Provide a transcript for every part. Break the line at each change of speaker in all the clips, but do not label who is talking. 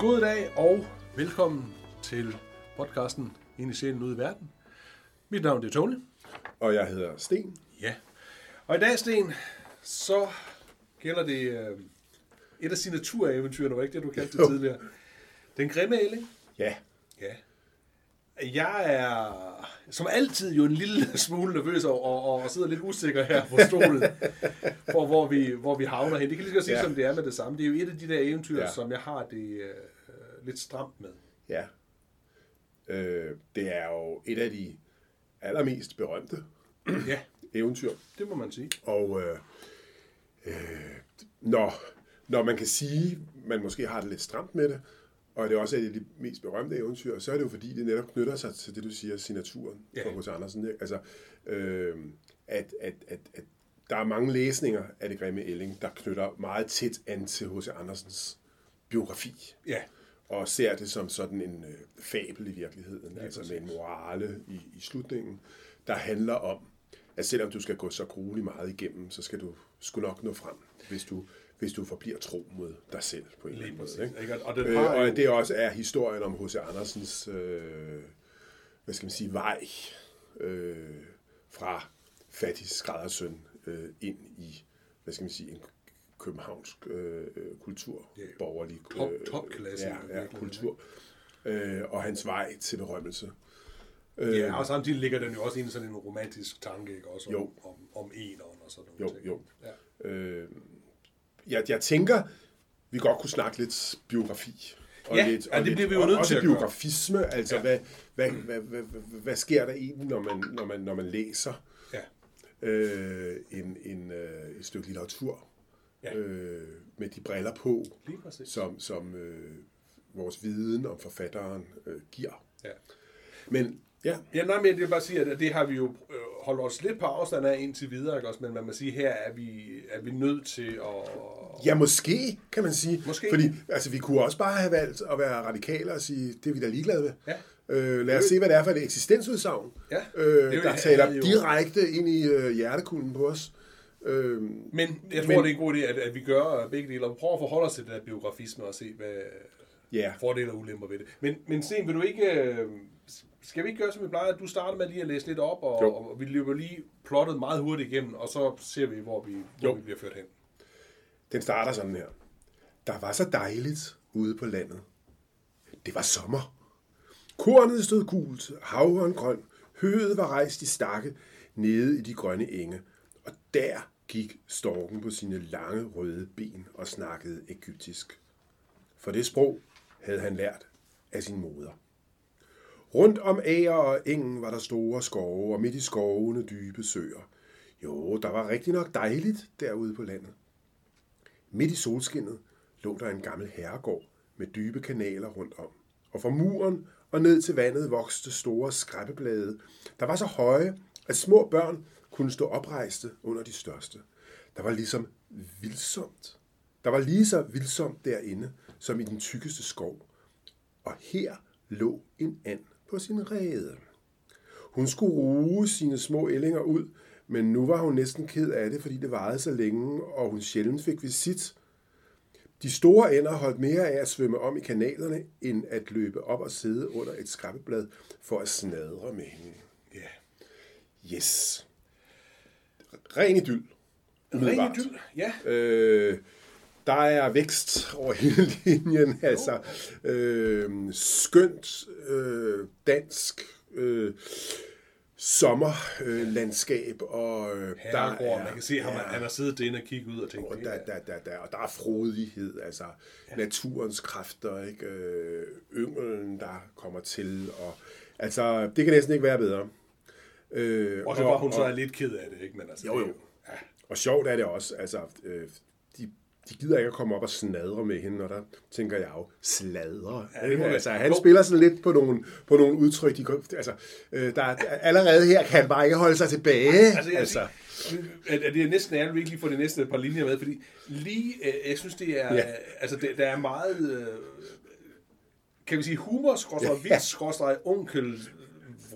God dag og velkommen til podcasten Ind i sjælen ude i verden. Mit navn er Tony.
Og jeg hedder Sten.
Ja. Og i dag, Sten, så gælder det øh, et af signatureeventyrene, var ikke det, du kaldte det tidligere? Den grimme ælling.
Ja,
Ja. Jeg er som altid jo en lille smule nervøs og, og, og sidder lidt usikker her på stolen, for hvor vi, hvor vi havner hen. Det kan lige så godt sige,
Ja.
som det er med det samme. Det er jo et af de der eventyr, ja.
Ja.
som jeg har det øh, lidt stramt med.
ja. Øh, det er jo et af de allermest berømte
Ja,
eventyr.
det må man sige.
Og øh, øh, når, når man kan sige, man måske har det lidt stramt med det, og det er også et af de mest berømte eventyr, så er det jo fordi, det netop knytter sig til det, du siger, signaturen
Ja.
for H.C. Andersen. Ikke? Altså, øh, at, at, at, at der er mange læsninger af det grimme ælling, der knytter meget tæt an til H.C. Andersens biografi.
Ja,
og ser det som sådan en øh, fabel i virkeligheden,
Lige
altså med en morale i, i slutningen, der handler om, at selvom du skal gå så grueligt meget igennem, så skal du sgu nok nå frem, hvis du, hvis du forbliver tro mod dig selv på en eller anden måde. Ikke?
Og den
Øh,
har
og
jo,
det også er historien om H.C. Andersens, øh, hvad skal man sige, vej øh, fra fattig skræddersøn øh, ind i, hvad skal man sige, en københavnsk øh, øh, kultur,
Ja.
borgerlig
Top-
øh,
topklasse
ja, ja, kultur, øh, og hans vej til berømmelse.
ja, og samtidig ligger den jo også ind sådan en romantisk tanke, ikke? Også om,
Jo.
om, om eneren og sådan
Jo,
nogle ting.
jo.
Ja.
Øh, jeg, jeg tænker, vi godt kunne snakke lidt biografi. Og
Ja,
lidt,
ja,
og
det
lidt,
bliver vi jo nødt til at gøre.
biografisme, altså
Ja.
ja. hvad, hvad, hvad, hvad, hvad, hvad sker der egentlig, når man, når man, når man læser
ja.
øh, en, en, øh, et stykke litteratur
Ja.
øh, med de briller på, som, som øh, vores viden om forfatteren øh, giver.
Ja.
Men ja,
Ja, nej, men jeg vil bare sige, at det har vi jo øh, holdt os lidt på afstand af indtil videre, ikke også? Men man må sige, her er vi, er vi nødt til at...
Ja, måske, kan man sige.
Måske.
Fordi altså, vi kunne også bare have valgt at være radikale og sige, det er vi da ligeglade med.
Ja.
Øh, lad os se, hvad det er for et eksistensudsagn,
Ja.
øh,
er
der taler
er
direkte ind i øh, hjertekulden på os. Øh,
Men jeg tror,
Men-
det er en god idé, at, at vi gør begge dele, og prøver at forholde os til det der biografisme og se, hvad
ja,
fordele og ulemper ved det. Men, men Sten, vil du ikke... øh, Skal vi ikke gøre, som vi plejer? Du starter med lige at læse lidt op, og,
Jo.
og vi løber lige plottet meget hurtigt igennem, og så ser vi, hvor vi, hvor
Jo.
vi bliver ført hen.
den starter sådan her. Der var så dejligt ude på landet. Det var sommer. Kornet stod gult, havren grøn, høet var rejst i stakke nede i de grønne enge, og der gik storken på sine lange røde ben og snakkede egyptisk. For det sprog havde han lært af sin moder. Rundt om æger og engen var der store skove, og midt i skovene dybe søer. Jo, der var rigtig nok dejligt derude på landet. Midt i solskinnet lå der en gammel herregård med dybe kanaler rundt om. Og fra muren og ned til vandet voksede store skræppeblade, der var så høje, at små børn kunne stå oprejste under de største. Der var ligesom vildsomt. Der var lige så vildsomt derinde, som i den tykkeste skov. Og her lå en and på sin rede. Hun skulle ruge sine små ællinger ud, men nu var hun næsten ked af det, fordi det varede så længe, og hun sjældent fik visit. De store ender holdt mere af at svømme om i kanalerne, end at løbe op og sidde under et skrabbeblad for at snadre med hende.
Ja.
Yes. Ren idyll.
Ren idyll, ja.
Øh, der er vækst over hele linjen. Altså, øh, skønt øh, dansk øh, sommerlandskab. Øh, og øh,
Herregård, man kan se,
ja,
han har siddet derinde og kigget ud og tænkt,
og der,
er-
der, der, der, og der er frodighed, altså ja. naturens kræfter, ikke? Øh, ynglen, der kommer til, og altså, det kan næsten ikke være bedre. Øh,
og så var hun så lidt ked af det, ikke? Men altså,
Jo,
det
jo.
Ja.
Og sjovt er det også, altså, øh, de, de gider ikke at komme op og snadre med hende, og der tænker jeg jo, sladre.
Ja,
Ja,
det
altså, han
Jo.
spiller sådan lidt på nogle, på nogle udtryk, de, altså, øh, der, er- allerede her kan han bare ikke holde sig tilbage.
Altså, jeg, altså. At, at det er næsten ærligt, at vi ikke lige får de næste par linjer med, fordi lige, øh, jeg synes, det er, ja.
Ja.
altså, det, der er meget, øh, kan vi sige, humor, skråstrej,
Ja.
vits, skråstrej, onkel,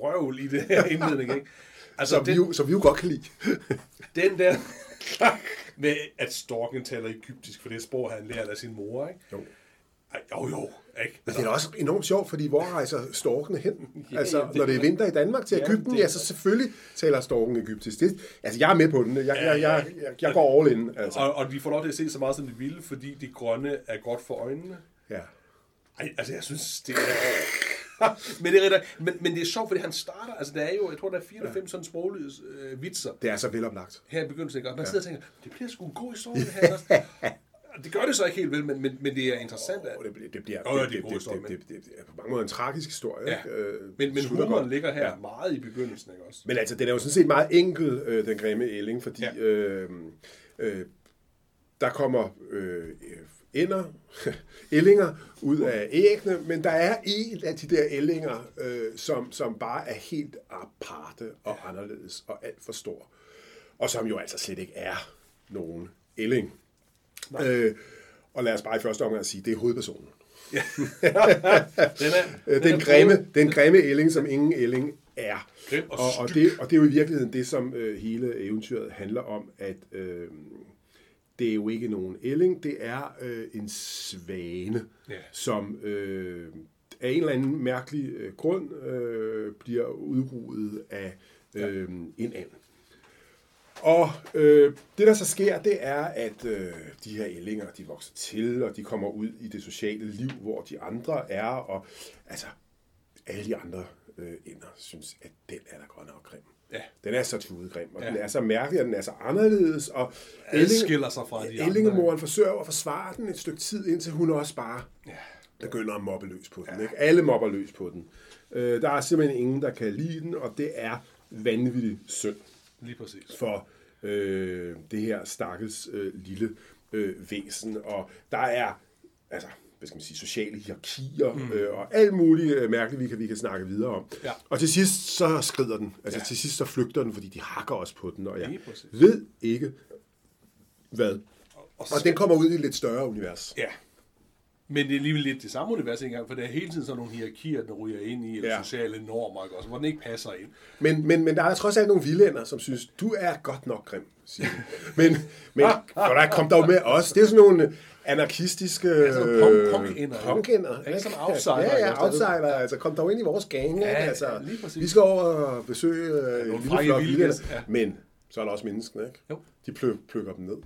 vrøvl i det her indledning, ikke? Altså,
som, vi
den,
jo, som vi jo godt kan lide.
den der med, at storken taler egyptisk, for det sprog, han lærer af sin mor, ikke?
Jo.
Ej, jo, jo. Ikke?
Men det er også enormt sjovt, fordi hvor rejser storkene hen?
Ja,
altså,
ja, det-
når det er vinter i Danmark til
Ja,
Ægypten,
det-
ja, så selvfølgelig taler storken egyptisk. Det, altså, jeg er med på den. Jeg, jeg, jeg, jeg, jeg går all in. Altså.
Og, og de får lov til at se så meget, som de vil, fordi det grønne er godt for øjnene.
Ja.
Ej, altså jeg synes, det er... men, det er rigtig, men, men det er sjovt, fordi han starter, altså der er jo, jeg tror, der er fire eller fem sådan sproglige øh, vitser
Det er så veloplagt.
her i begyndelsen, ikke? og man sidder og tænker, det bliver sgu en god historie, det her. også. Og det gør det så ikke helt vel, men, men, men det er interessant, at,
Og det, bliver- det bliver
ja,
det,
det er
det,
en god
det,
historie,
det, det, det, det er på mange måder en tragisk historie.
Ja.
ikke? Øh,
men, men humoren ligger her
Ja.
meget i begyndelsen, ikke også?
Men altså, den er jo sådan set meget enkel, øh, den grimme ælling, fordi
Ja.
ja. øh, øh, der kommer øh, ender, ællinger ud af æggene, men der er en af de der ællinger, øh, som, som bare er helt aparte og anderledes og alt for stor. Og som jo altså slet ikke er nogen ælling. Øh, og lad os bare i første omgang sige, det er hovedpersonen.
Den er,
Øh, Den,
er
grimme, den grimme ælling, som ingen ælling er.
Og
og, det, og det er jo i virkeligheden det, som øh, hele eventyret handler om, at øh, det er jo ikke nogen ælling, det er øh, en svane,
Ja.
som øh, af en eller anden mærkelig øh, grund øh, bliver udryddet af øh, en and. Og øh, det, der så sker, det er, at øh, de her ællinger, de vokser til, og de kommer ud i det sociale liv, hvor de andre er, og altså, alle de andre øh, ender synes, at den er da godt nok grim.
Ja.
Den er så tudegrim, og
Ja.
ja. den er så mærkelig, og den er så anderledes, og
Adskiller sig fra de andre.
Ællingemoren forsøger at forsvare den et stykke tid, indtil hun også bare
Ja.
begynder at mobbe løs på den. Ikke? Alle mobber løs på den. Øh, der er simpelthen ingen, der kan lide den, og det er vanvittigt synd
Lige præcis.
for øh, det her stakkels øh, lille øh, væsen. Og der er, altså, hvad skal man sige, sociale hierarkier mm. øh, og alt muligt øh, mærkeligt, vi kan, vi kan snakke videre om.
Ja.
Og til sidst så skrider den. Altså
Ja.
til sidst så flygter den, fordi de hakker også på den. Og jeg ved ikke, hvad.
Og,
Og den kommer ud i et lidt større univers.
Ja. Men det er alligevel lidt det samme univers engang, for der er hele tiden sådan nogle hierarkier, den ryger ind i, eller ja. Sociale normer, ikke også, hvor den ikke passer ind.
Men, men, men der er trods alt nogle vildænder, som synes, du er godt nok grim, siger. Men, men for der kom dog med os. Det er sådan nogle anarkistiske
Altså, punk- punkænder, ikke? Ikke? Som outsider,
Ja, ja, outsider. Altså, kom dog ind i vores gang.
Ja,
altså,
ja, lige præcis.
vi skal over og besøge øh, en lille
frække
flok
ja.
Men så er der også menneskene, ikke?
Jo.
De plø, plukker dem ned.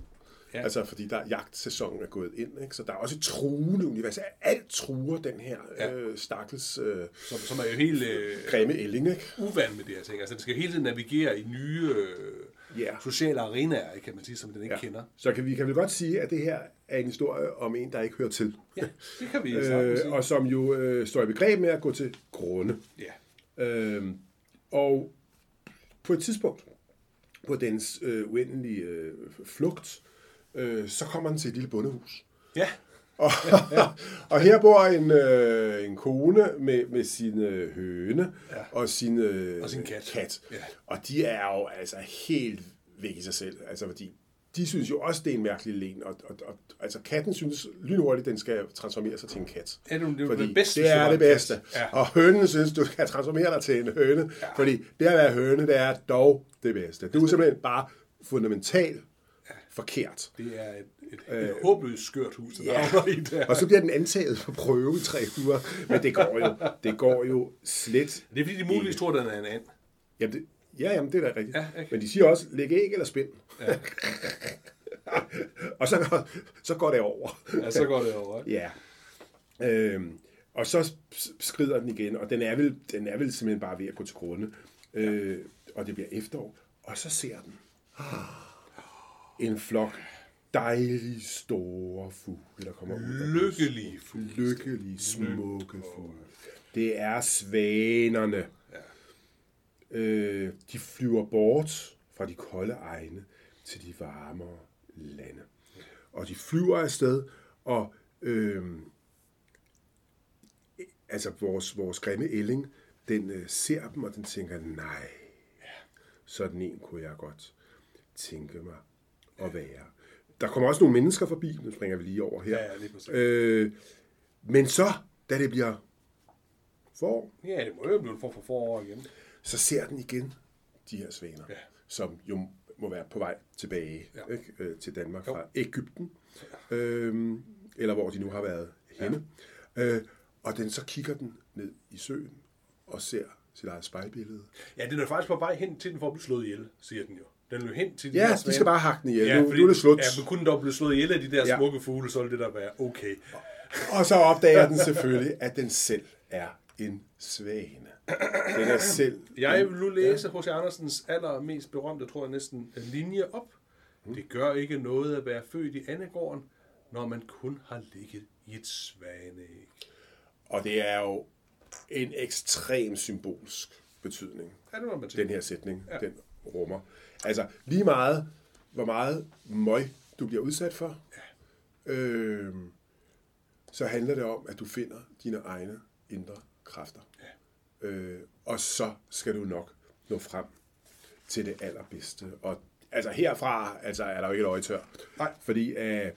Ja.
Ja. Altså, fordi der jagtsæsonen er gået ind, ikke? Så der er også et truende univers. Alt truer den her
Ja.
ja. øh, stakkels øh,
Som, som er jo helt øh,
grimme ælling, ikke?
uvan med det her ting. Altså, den skal hele tiden navigere i nye øh,
Ja.
sociale arenaer, kan man sige, som den ikke ja. kender.
Så kan vi kan vel godt sige, at det her er en historie om en, der ikke hører til.
Ja, det kan vi
øh,
sige.
og som jo øh, står i begreb med at gå til grunde.
Ja.
Øh, og på et tidspunkt, på dens øh, uendelige øh, flugt, øh, så kommer den til et lille bondehus.
Ja,
Og, og her bor en, øh, en kone med, med sin øh, høne
Ja.
og sin, øh,
Og sin kat.
kat.
Ja.
Og de er jo altså helt væk i sig selv. Altså fordi de synes jo også, det er en mærkelig len. Og, og, og altså katten synes lynhurtigt, den skal transformere sig til en kat.
Ja, det er jo
fordi
det bedste,
det er det bedste.
Ja.
Og hønen synes, du skal transformere dig til en høne.
Ja.
Fordi det at være høne, det er dog det bedste. Du er simpelthen bare fundamentalt forkert.
det er et, et, et håbløst skørt hus, der
Ja.
havner i der.
Og så bliver den antaget på prøve i tre uger. Men det går jo, det går jo slet.
Det er fordi, de muligvis tror, den er en and.
Jamen det, ja, jamen, det er da rigtigt.
Ja, ikke?
Men de siger også, læg æg eller spind.
Ja.
og så går, så går det over.
Ja, så går det over. ikke?
Ja. Øhm, og så skrider den igen, og den er vel, den er vel simpelthen bare ved at gå til grunde. Øh, og det bliver efterår, og så ser den en flok dejlige store fugle, der kommer ud.
Lykkelige fugle.
lykkelige, smukke fugle. Det er svanerne.
Ja.
Øh, de flyver bort fra de kolde egne til de varmere lande. Og de flyver afsted, og øh, altså vores, vores grimme ælling, den øh, ser dem, og den tænker, nej, sådan en kunne jeg godt tænke mig at være. Der kommer også nogle mennesker forbi, nu springer vi lige over her.
Ja, ja, lige præcis.
Øh, men så, da det bliver forår,
Ja, det må jo blive en form for forår igen.
så ser den igen de her svaner,
Ja.
som jo må være på vej tilbage
Ja.
ja. ikke, øh, til Danmark
Jo.
fra Ægypten, øhm, eller hvor de nu har været hende. Øh, og den så kigger den ned i søen og ser sit eget spejlbillede.
Ja, den er faktisk på vej hen til den for at blive slået ihjel, siger den jo. Den jo hen til de
Ja,
der
de
svane.
skal bare hakke den ihjel.
Ja,
nu, nu er det slut.
Ja, men kunne den dog blive slået ihjel af de der
Ja.
smukke fugle, så ville det da være okay.
Og så opdager den selvfølgelig, at den selv er en svane. Den er selv...
Jeg vil nu læse H.C. Andersens allermest berømte, tror jeg næsten, linje op. Det gør ikke noget at være født i Annegården, når man kun har ligget i et svaneæg.
Og det er jo en ekstrem symbolsk betydning,
Ja, det må man tænke.
den her sætning,
ja.
den rummer. Altså, lige meget, hvor meget møg du bliver udsat for, øh, så handler det om, at du finder dine egne indre kræfter. Ja. Øh, og så skal du nok nå frem til det allerbedste. Og altså herfra altså, er der jo ikke et øjetør.
Nej.
Fordi øh,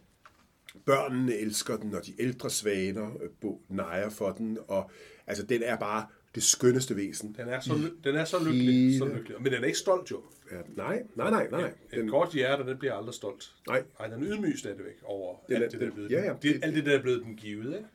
børnene elsker den, og de ældre svaner øh, nejer for den. Og altså, den er bare det skønneste væsen.
Den er så, ly- den er så lykkelig, så lykkelig. Men den er ikke stolt jo.
Ja, nej, nej, nej, nej.
Den,
Den,
et godt hjerte, den bliver aldrig stolt.
Nej.
Ej, den er ydmyg stadigvæk over
Den
alt det, der er blevet,
ja, ja.
det, alt det, der er blevet den givet. Ikke?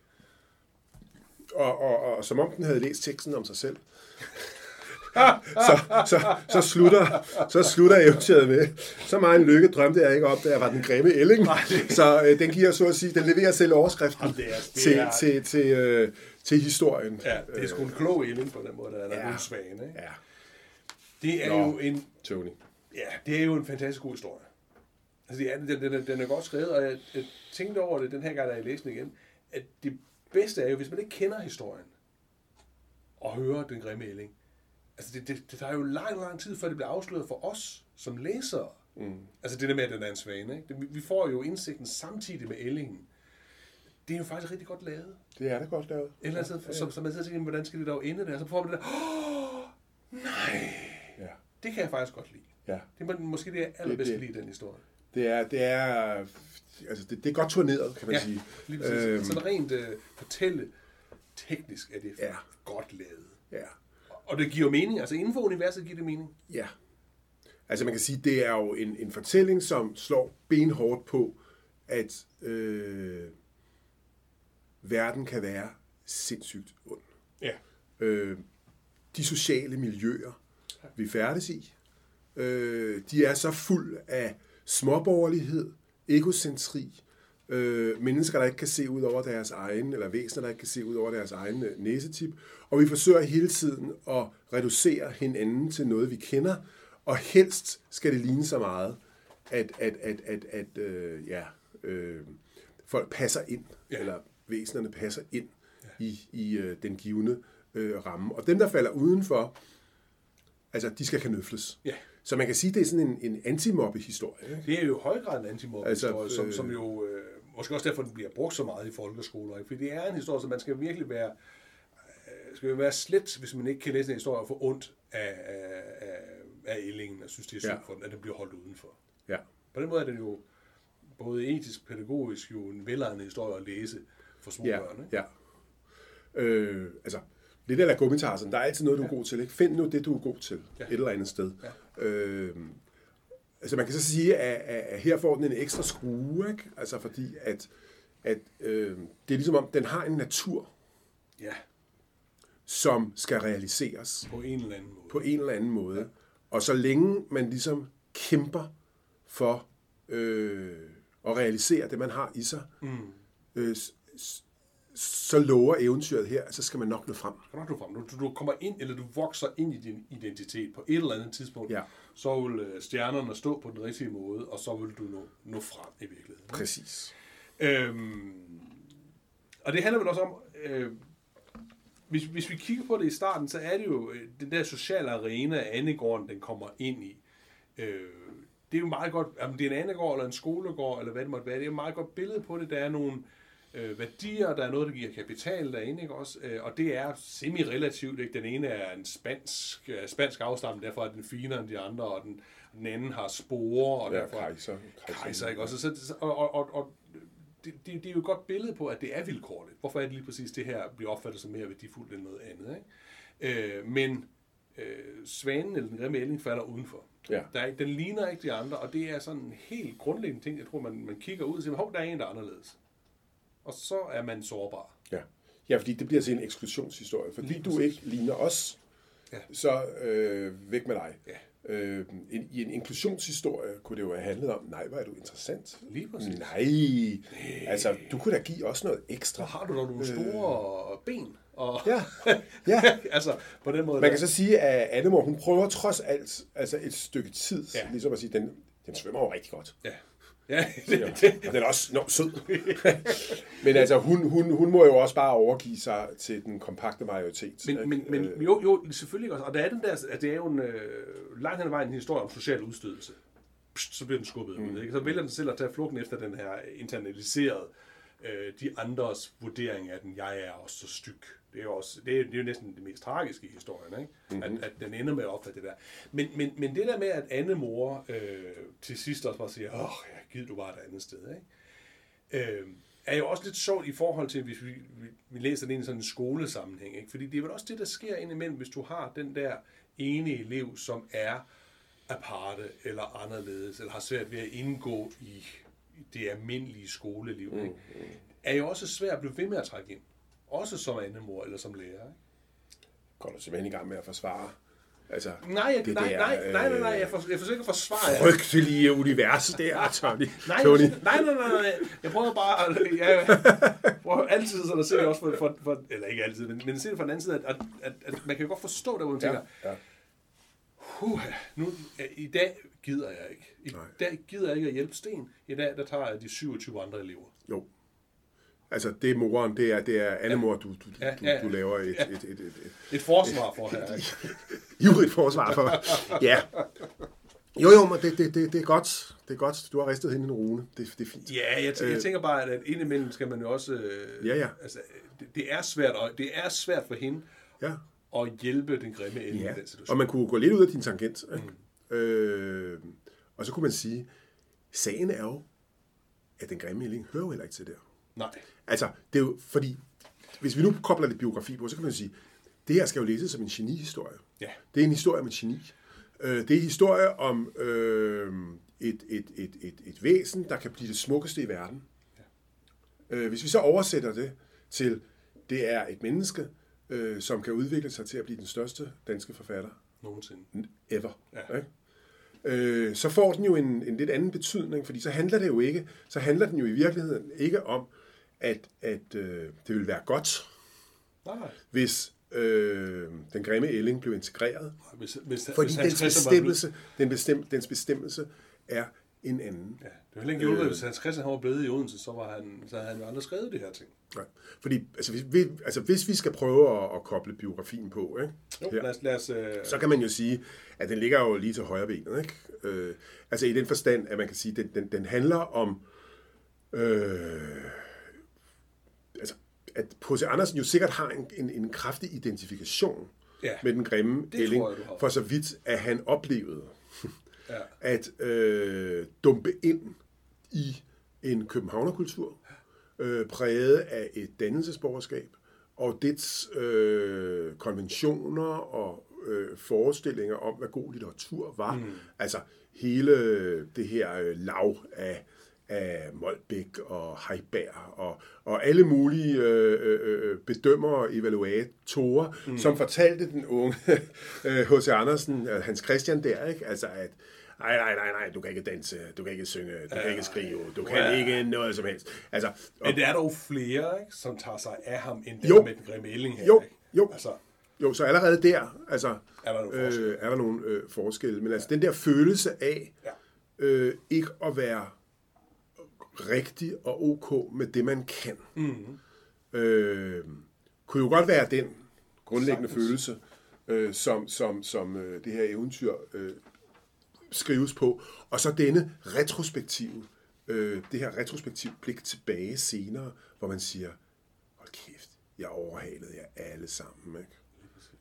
og, og, og, som om den havde læst teksten om sig selv. så, så, så, slutter, så slutter eventyret med, så meget en lykke drømte jeg ikke om, da jeg var den grimme ælling. Så øh, den giver så at sige, den leverer selv overskriften
Jamen, det er- det
til,
er-
til, til, øh, til historien.
Ja, det er sgu en klog ælling på den måde, der er
ja.
en svane. Ikke?
Ja,
Det er
Nå.
jo en
Tony.
Ja, det er jo en fantastisk god historie. Altså, det er, den, den, er- den er godt skrevet, og jeg, jeg tænkte over det den her gang, da jeg læste den igen, at det bedste er jo, hvis man ikke kender historien, og hører den grimme ælling. Altså, det, det, det tager jo lang, lang tid, før det bliver afsløret for os som læsere. Mm. Altså, det der med, at den er en svane. Ikke? Det, vi- får jo indsigten samtidig med ællingen. Det er jo faktisk rigtig godt lavet.
Det er da godt lavet.
Et eller andet sted, så, så man sidder og tænker, hvordan skal det dog ende der? Så får man det der, åh, nej,
Ja,
det kan jeg faktisk godt lide.
ja.
Det er måske det, jeg allerbedst kan lide den historie.
Det er, det er, altså det, det er godt turneret, kan man
Ja,
sige.
lige præcis.
Øhm.
Øhm. Sådan rent uh, fortælle teknisk er det
ja.
godt lavet.
Ja.
Og det giver mening. Altså inden for universet giver det mening.
Ja. Altså man kan sige, det er jo en, en fortælling, som slår benhårdt på, at øh, verden kan være sindssygt ond.
Ja.
Øh, de sociale miljøer, vi færdes i, øh, de er så fuld af småborgerlighed, egocentri, øh, mennesker, der ikke kan se ud over deres egen, eller væsener, der ikke kan se ud over deres egen øh, næsetip. Og vi forsøger hele tiden at reducere hinanden til noget, vi kender, og helst skal det ligne så meget, at, at, at, at, at øh, ja, øh, folk passer ind,
Ja.
ja. eller væsenerne passer ind ja. i, i øh, den givende øh, ramme. Og dem, der falder udenfor, altså, de skal kanøfles.
Ja.
Så man kan sige, det er sådan en, en antimobbe-historie. Ikke?
Det er jo i høj grad en antimobbe-historie,
Altså,
som,
øh,
som jo... Øh, måske også derfor, den bliver brugt så meget i folkeskoler. Ikke? Fordi det er en historie, som man skal virkelig være... Øh, skal jo være slet, hvis man ikke kan læse en historie og få ondt af, af, af, af og synes, det er synd
Ja.
for den, at den bliver holdt udenfor.
Ja.
På den måde er det jo både etisk, pædagogisk jo en velegnet historie at læse for små
Ja,
børn. Ikke?
ja. Øh, altså, det der der gummitarsen, der er altid noget, du er god til. Ikke? Find nu det, du er god til,
Ja.
et eller andet sted.
Ja.
Øh, altså, man kan så sige, at, at, her får den en ekstra skrue, ikke? Altså, fordi at, at øh, det er ligesom om, den har en natur,
Ja,
som skal realiseres
på en eller anden måde.
på en eller anden måde. Ja. Og så længe man ligesom kæmper for øh, at realisere det, man har i sig, mm. øh, så lover eventyret her, så skal man nok nå frem.
Kan nok nå frem. Du, du kommer ind, eller du vokser ind i din identitet på et eller andet tidspunkt.
Ja.
Så vil øh, stjernerne stå på den rigtige måde, og så vil du nå, nå frem i virkeligheden.
Præcis.
Øhm, og det handler vel også om, øh, hvis, hvis vi kigger på det i starten, så er det jo øh, den der sociale arena, Annegården, den kommer ind i. Øh, det er jo meget godt, om det er en Annegård eller en skolegård, eller hvad det måtte være, det er et meget godt billede på det. Der er nogle øh, værdier, der er noget, der giver kapital derinde, ikke også? Øh, og det er semi-relativt, ikke? Den ene er en spansk, øh, spansk afstamning, derfor er den finere end de andre, og den, den anden har sporer, og
Ja,
derfor
kejser.
kejser, ikke? Også, så, så, og, og, og, og det, det, det er jo et godt billede på, at det er vilkårligt. Hvorfor er det lige præcis det her bliver opfattet som mere værdifuldt end noget andet? Ikke? Øh, men øh, svanen eller den grimme ælling falder udenfor.
Ja.
Der er, den ligner ikke de andre, og det er sådan en helt grundlæggende ting, jeg tror, man, man kigger ud og siger, hov, der er en, der er anderledes. Og så er man sårbar.
Ja. ja, fordi det bliver til en eksklusionshistorie. Fordi
Lige
du ikke ligner os,
Ja.
så øh, væk med dig.
Ja.
Øh, en, I en inklusionshistorie kunne det jo have handlet om, nej, hvor er du interessant.
Lige præcis.
Nej, altså du kunne da give os noget ekstra.
har du da nogle store ben. Og,
Ja, ja.
altså, på den måde.
Man
der.
kan så sige, at Annemor, hun prøver trods alt altså et stykke tid,
ja.
ligesom at sige, den, den svømmer jo rigtig godt.
Ja. Ja, det, det,
og den er også nå, sød. men altså, hun, hun, hun må jo også bare overgive sig til den kompakte majoritet.
men,
ikke?
men, men
Øh,
jo, jo, selvfølgelig også. Og der er den der, at det er jo en, øh, langt hen ad vejen en historie om social udstødelse. Pst, så bliver den skubbet mm. ud. Ikke? Så vælger den selv at tage flugten efter den her internaliserede, øh, de andres vurdering af den, jeg er også så styg. Det er jo, også, det er, det er jo næsten det mest tragiske i historien, ikke? Mm-hmm. At, at den ender med at opfatte det der. Men, men, men det der med, at Anne mor øh, til sidst også bare siger, åh, ja, giv du bare et andet sted, ikke? øh, er jo også lidt sjovt i forhold til, hvis vi, vi, vi læser det ind i sådan en skolesammenhæng. Ikke? Fordi det er vel også det, der sker indimellem, hvis du har den der ene elev, som er aparte eller anderledes, eller har svært ved at indgå i, det almindelige skoleliv. Ikke? Er jo også svært at blive ved med at trække ind. Også som andemor eller som lærer. Ikke?
går du simpelthen i gang med at forsvare. Altså,
Nej, jeg,
det
nej,
der,
nej, nej, nej, nej,
øh,
jeg, for, jeg forsøger ikke at forsvare
frygtelige univers der, Tony.
Nej,
Tony.
jeg, nej, nej, nej, nej. Jeg prøver bare, at- jeg, jeg prøver altid sådan at se det også for, for, for, eller ikke altid, men, men se det fra den anden side, at, at, at, at man kan jo godt forstå det, hvor man tænker,
Ja, ja.
Huh, nu, i dag gider jeg ikke. I
Nej.
dag gider jeg ikke at hjælpe Sten. I dag, der tager jeg de 27 andre elever.
Jo. Altså, det moren, det er, det er Annemor, du, du,
Ja,
du,
ja, ja.
du laver et,
Ja.
et, et, et, et,
Et forsvar for her, ikke?
ivrigt forsvar for. Ja. Jo, jo, men det, det, det, det er godt. Det er godt. Du har ristet hende en rune. Det, det er fint.
Ja, jeg, tænker, jeg tænker bare, at, at indimellem skal man jo også... Øh,
Ja, ja.
Altså, det, det, er svært, og det er svært for hende
Ja.
at hjælpe den grimme ende
ja.
i den situation.
Og man kunne gå lidt ud af din tangent. Mm. Øh, og så kunne man sige, sagen er jo, at den grimme ælling hører jo heller ikke til der.
Nej.
Altså, det er jo fordi, hvis vi nu kobler lidt biografi på, så kan man sige, det her skal jo læses som en genihistorie.
Ja.
Det er en historie om et geni. Øh, Det er en historie om øh, et, et, et, et, et væsen, der kan blive det smukkeste i verden. Øh, Hvis vi så oversætter det til, det er et menneske, øh, som kan udvikle sig til at blive den største danske forfatter
Nogensinde.
ever.
Ja.
Ikke? Øh, så får den jo en, en lidt anden betydning, fordi så handler det jo ikke, så handler den jo i virkeligheden ikke om, at, at øh, det vil være godt,
Nej, nej.
hvis øh, den grimme ælling blev integreret,
Hvis, hvis,
fordi
hvis
dens bestemmelse, den bestem, dens bestemmelse er en anden.
Ja, det var heller ikke hjulpet, hvis Hans Christian han var blevet i Odense, så, var han, så havde han jo aldrig skrevet det her ting.
Ja. Fordi altså, hvis, vi, altså, hvis vi skal prøve at, at koble biografien på, ikke?
Jo,
Ja.
lad os, lad os øh,
så kan man jo sige, at den ligger jo lige til højre benet. Ikke? Øh, altså i den forstand, at man kan sige, at den, den, den handler om... Øh, at H.C. Andersen jo sikkert har en, en, en kraftig identifikation
Ja.
med den grimme ælling,
jeg,
for så vidt, at han oplevede
ja.
at øh, dumpe ind i en københavnerkultur, øh, præget af et dannelsesborgerskab, og dets øh, konventioner og øh, forestillinger om, hvad god litteratur var. Mm. Altså hele det her øh, lav af, af Molbæk og Heiberg og, og alle mulige øh, øh, bedømmere og evaluatorer, mm. som fortalte den unge H.C. Andersen, øh, Hans Christian der, ikke? altså at Nej, nej, nej, nej, du kan ikke danse, du kan ikke synge, du kan ikke skrive, du kan
Ja.
ikke noget som helst. Altså, og,
Men det er dog flere, ikke, som tager sig af ham, end
Jo.
det med den grimme her.
Jo,
ikke?
jo.
Altså,
jo, så allerede der, altså,
Er der nogle forskelle?
øh, er der nogle øh, forskelle. Men altså, den der følelse af
ja.
øh, ikke at være rigtig og ok med det, man kan,
Mm.
øh, kunne jo godt være den grundlæggende
Sagtens.
følelse, øh, som, som, som øh, det her eventyr øh, skrives på. Og så denne retrospektive, øh, det her retrospektive blik tilbage senere, hvor man siger, hold kæft, jeg overhalede jer alle sammen. Ikke?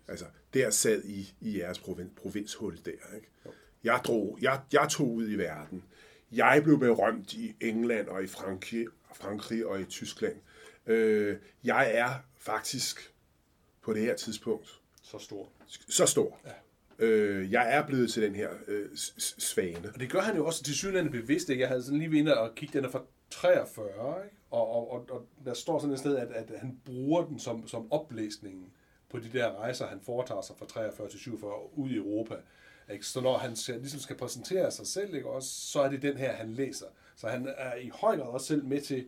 Altså, der sad I i jeres provin, provinshul der. Ikke? Jeg, drog, jeg, jeg tog ud i verden. Jeg blev berømt i England og i Frankrig, Frankrig og i Tyskland. Øh, jeg er faktisk på det her tidspunkt
Så stor.
så stor.
Ja.
Øh, jeg er blevet til den her øh, svane.
Og det gør han jo også til synligheden bevidst. Ikke? Jeg havde sådan lige ved og kigge, den er fra 43, ikke? Og, og, og, og der står sådan et sted, at, at han bruger den som, som oplæsningen på de der rejser, han foretager sig fra 43 til 47 ud i Europa. Ikke? Så når han skal, ligesom skal præsentere sig selv, ikke? Også, så er det den her, han læser. Så han er i høj grad også selv med til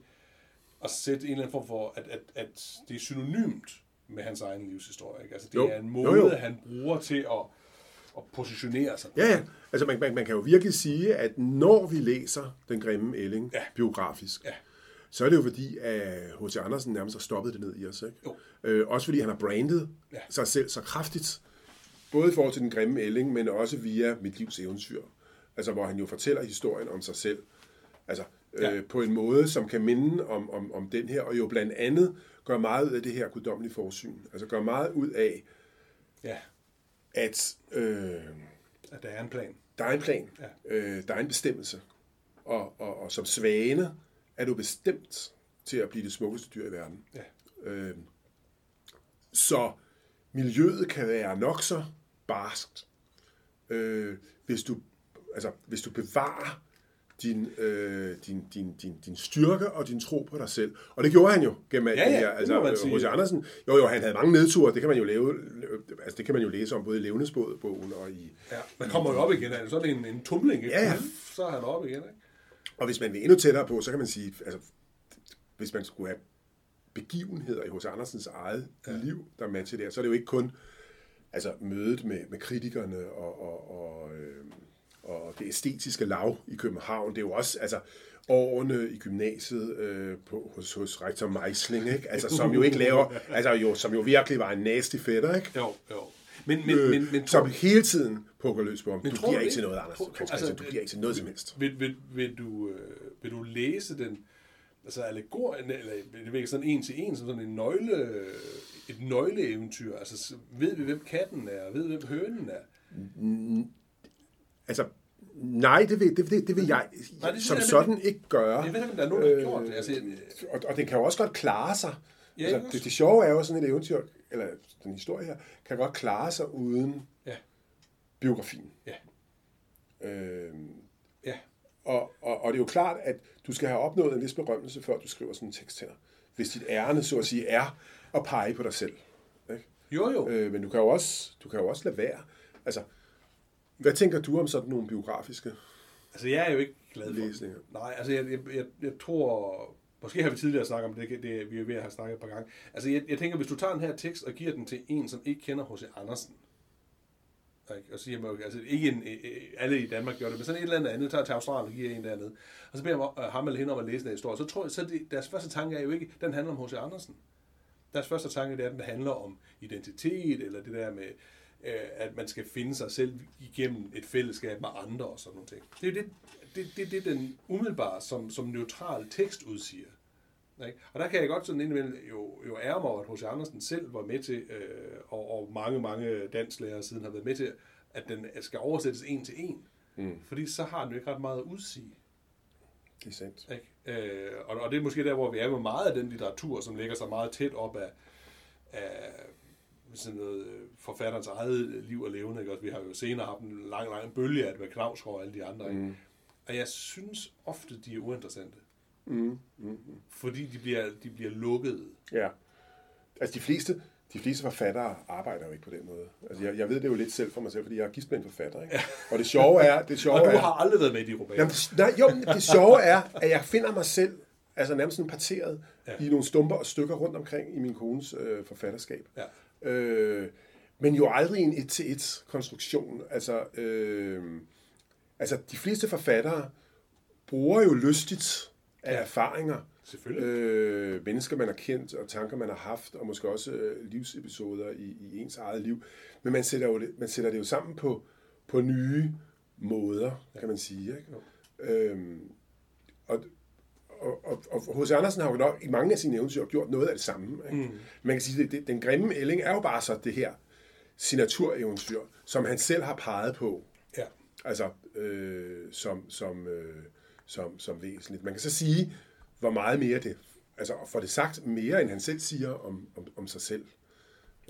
at sætte en eller anden form for, at, at, at det er synonymt med hans egen livshistorie. Ikke? Altså det
Jo.
er en
Jo,
måde,
jo.
han bruger til at, at positionere sig.
Ja, ja. Altså man, man, man kan jo virkelig sige, at når vi læser Den grimme ælling
Ja.
biografisk,
Ja.
så er det jo fordi, at H.C. Andersen nærmest har stoppet det ned i os. Ikke?
Jo.
Øh, også fordi han har brandet
ja.
sig selv så kraftigt, både i forhold til Den grimme ælling, men også via Mit livs eventyr. Altså hvor han jo fortæller historien om sig selv. Altså
Ja.
øh, på en måde, som kan minde om, om, om den her, og jo blandt andet gør meget ud af det her guddommelige forsyn. Altså gør meget ud af,
ja,
at... Øh,
at der er en plan.
der er en plan,
Ja.
øh, der er en bestemmelse, og, og, og som svane er du bestemt til at blive det smukkeste dyr i verden.
Ja.
Øh, så miljøet kan være nok så barskt, øh, hvis, du, altså, hvis du bevarer din, øh, din, din, din, din styrke og din tro på dig selv. Og det gjorde han jo gennem
Ja, ja,
her. Altså. H.C. Andersen, jo jo, han havde mange nedture, det kan man jo lave, altså det kan man jo læse om både i Levnedsbogen og i,
Ja, man kommer jo op igen, altså, så er det en, en tumling, ikke?
Ja,
så er han oppe igen. Ikke?
Og hvis man vil endnu tættere på, så kan man sige, altså, hvis man skulle have begivenheder i H.C. Andersens eget ja. liv, der matcher der, så er det jo ikke kun altså, mødet med, med kritikerne og, og, og, øh, og det æstetiske lav i København. Det er jo også altså, årene i gymnasiet øh, på, hos, hos rektor Meisling, ikke? Altså, som jo ikke laver, altså, jo, som jo virkelig var en nasty fætter, ikke?
Jo, jo. Men, men, øh, men, men
som hele tiden pukker løs på ham. Du
tror du
ikke til noget, Anders.
Tror-
Du, altså,
altså,
du bliver ikke til noget som helst.
vil, vil, vil, du, øh, vil du læse den, altså allegorien, eller det virker sådan en til en, som sådan en nøgle, et nøgleeventyr. Altså, ved vi, hvem katten er, ved vi, hvem hønen er?
Altså, nej, det vil, det, det, det vil jeg
Nej, det
som
jeg
sådan ikke gøre.
Jeg ved ikke, om der er nogen, der har gjort det. Altså, øh,
og, og den kan jo også godt klare sig.
Ja,
altså, det, det sjove er jo sådan et eventyr, eller den historie her, kan godt klare sig uden
ja,
biografien.
ja,
Øhm,
ja.
Og, og, og det er jo klart, at du skal have opnået en vis berømmelse, før du skriver sådan en tekst her. Hvis dit ærne, så at sige, er at pege på dig selv. Ikke?
Jo, jo.
Øh, men du kan, jo også, du kan jo også lade være. Altså, hvad tænker du om sådan nogle biografiske
Altså, jeg er jo ikke glad for
læsninger?
Nej, altså, jeg, jeg, jeg, jeg tror... Måske har vi tidligere snakket om det, det vi er ved at have snakket et par gange. Altså, jeg, jeg tænker, hvis du tager den her tekst og giver den til en, som ikke kender H.C. Andersen, ikke? og siger, man, altså ikke en, øh, øh, alle i Danmark gør det, men sådan et eller andet andet, tager til Australien og giver en dernede, og så beder jeg øh, ham eller hende om at læse den historie, så tror jeg, så det, deres første tanke er jo ikke, den handler om H.C. Andersen. Deres første tanke det er, at den handler om identitet, eller det der med, øh, at man skal finde sig selv igennem et fællesskab med andre og sådan nogle ting. Det er jo det, det, det, det den umiddelbare som, som neutral tekst udsiger. Ikke? Og der kan jeg godt sådan indimellem jo, jo ære mig at H.C. Andersen selv var med til, øh, og, og mange, mange dansklærere siden har været med til, at den skal oversættes en til en. Mm. Fordi så har den jo ikke ret meget at udsige.
Det er sandt.
Ikke? Øh, og, og det er måske der, hvor vi er med meget af den litteratur, som ligger sig meget tæt op af, af sådan noget øh, forfatterens eget liv og levende. Ikke? Også, vi har jo senere haft en lang, lang bølge af det med Knavsgaard og alle de andre. Ikke? Og jeg synes ofte, de er uinteressante.
Mm, mm,
Fordi de bliver, de bliver lukkede.
Ja. Altså de fleste, de fleste forfattere arbejder jo ikke på den måde. Altså jeg, jeg ved det jo lidt selv for mig selv, fordi jeg er gift med en forfatter. Ikke? Og det sjove er... Det sjove
Og du
er,
har aldrig været med i de romaner.
Jamen, nej, jo, men det sjove er, at jeg finder mig selv altså nærmest sådan parteret
ja.
i nogle stumper og stykker rundt omkring i min kones øh, forfatterskab.
Ja.
Øh, men jo aldrig en et-til-et konstruktion. Altså, øh, altså, de fleste forfattere bruger jo lystigt af
Ja.
erfaringer,
Selvfølgelig.
øh, mennesker, man har kendt, og tanker, man har haft, og måske også øh, livsepisoder i, i ens eget liv. Men man sætter, jo, det- man sætter det jo sammen på, på nye måder, kan man sige. Ikke? Øhm, og, og, og, og H.C. Andersen har jo nok i mange af sine eventyr gjort noget af det samme. Ikke? Mm. Man kan sige, at det, den grimme ælling er jo bare så det her signatureventyr, som han selv har peget på,
Ja.
altså øh, som, som, øh, som, som væsentligt. Man kan så sige, hvor meget mere det, altså får det sagt mere, end han selv siger om, om, om sig selv.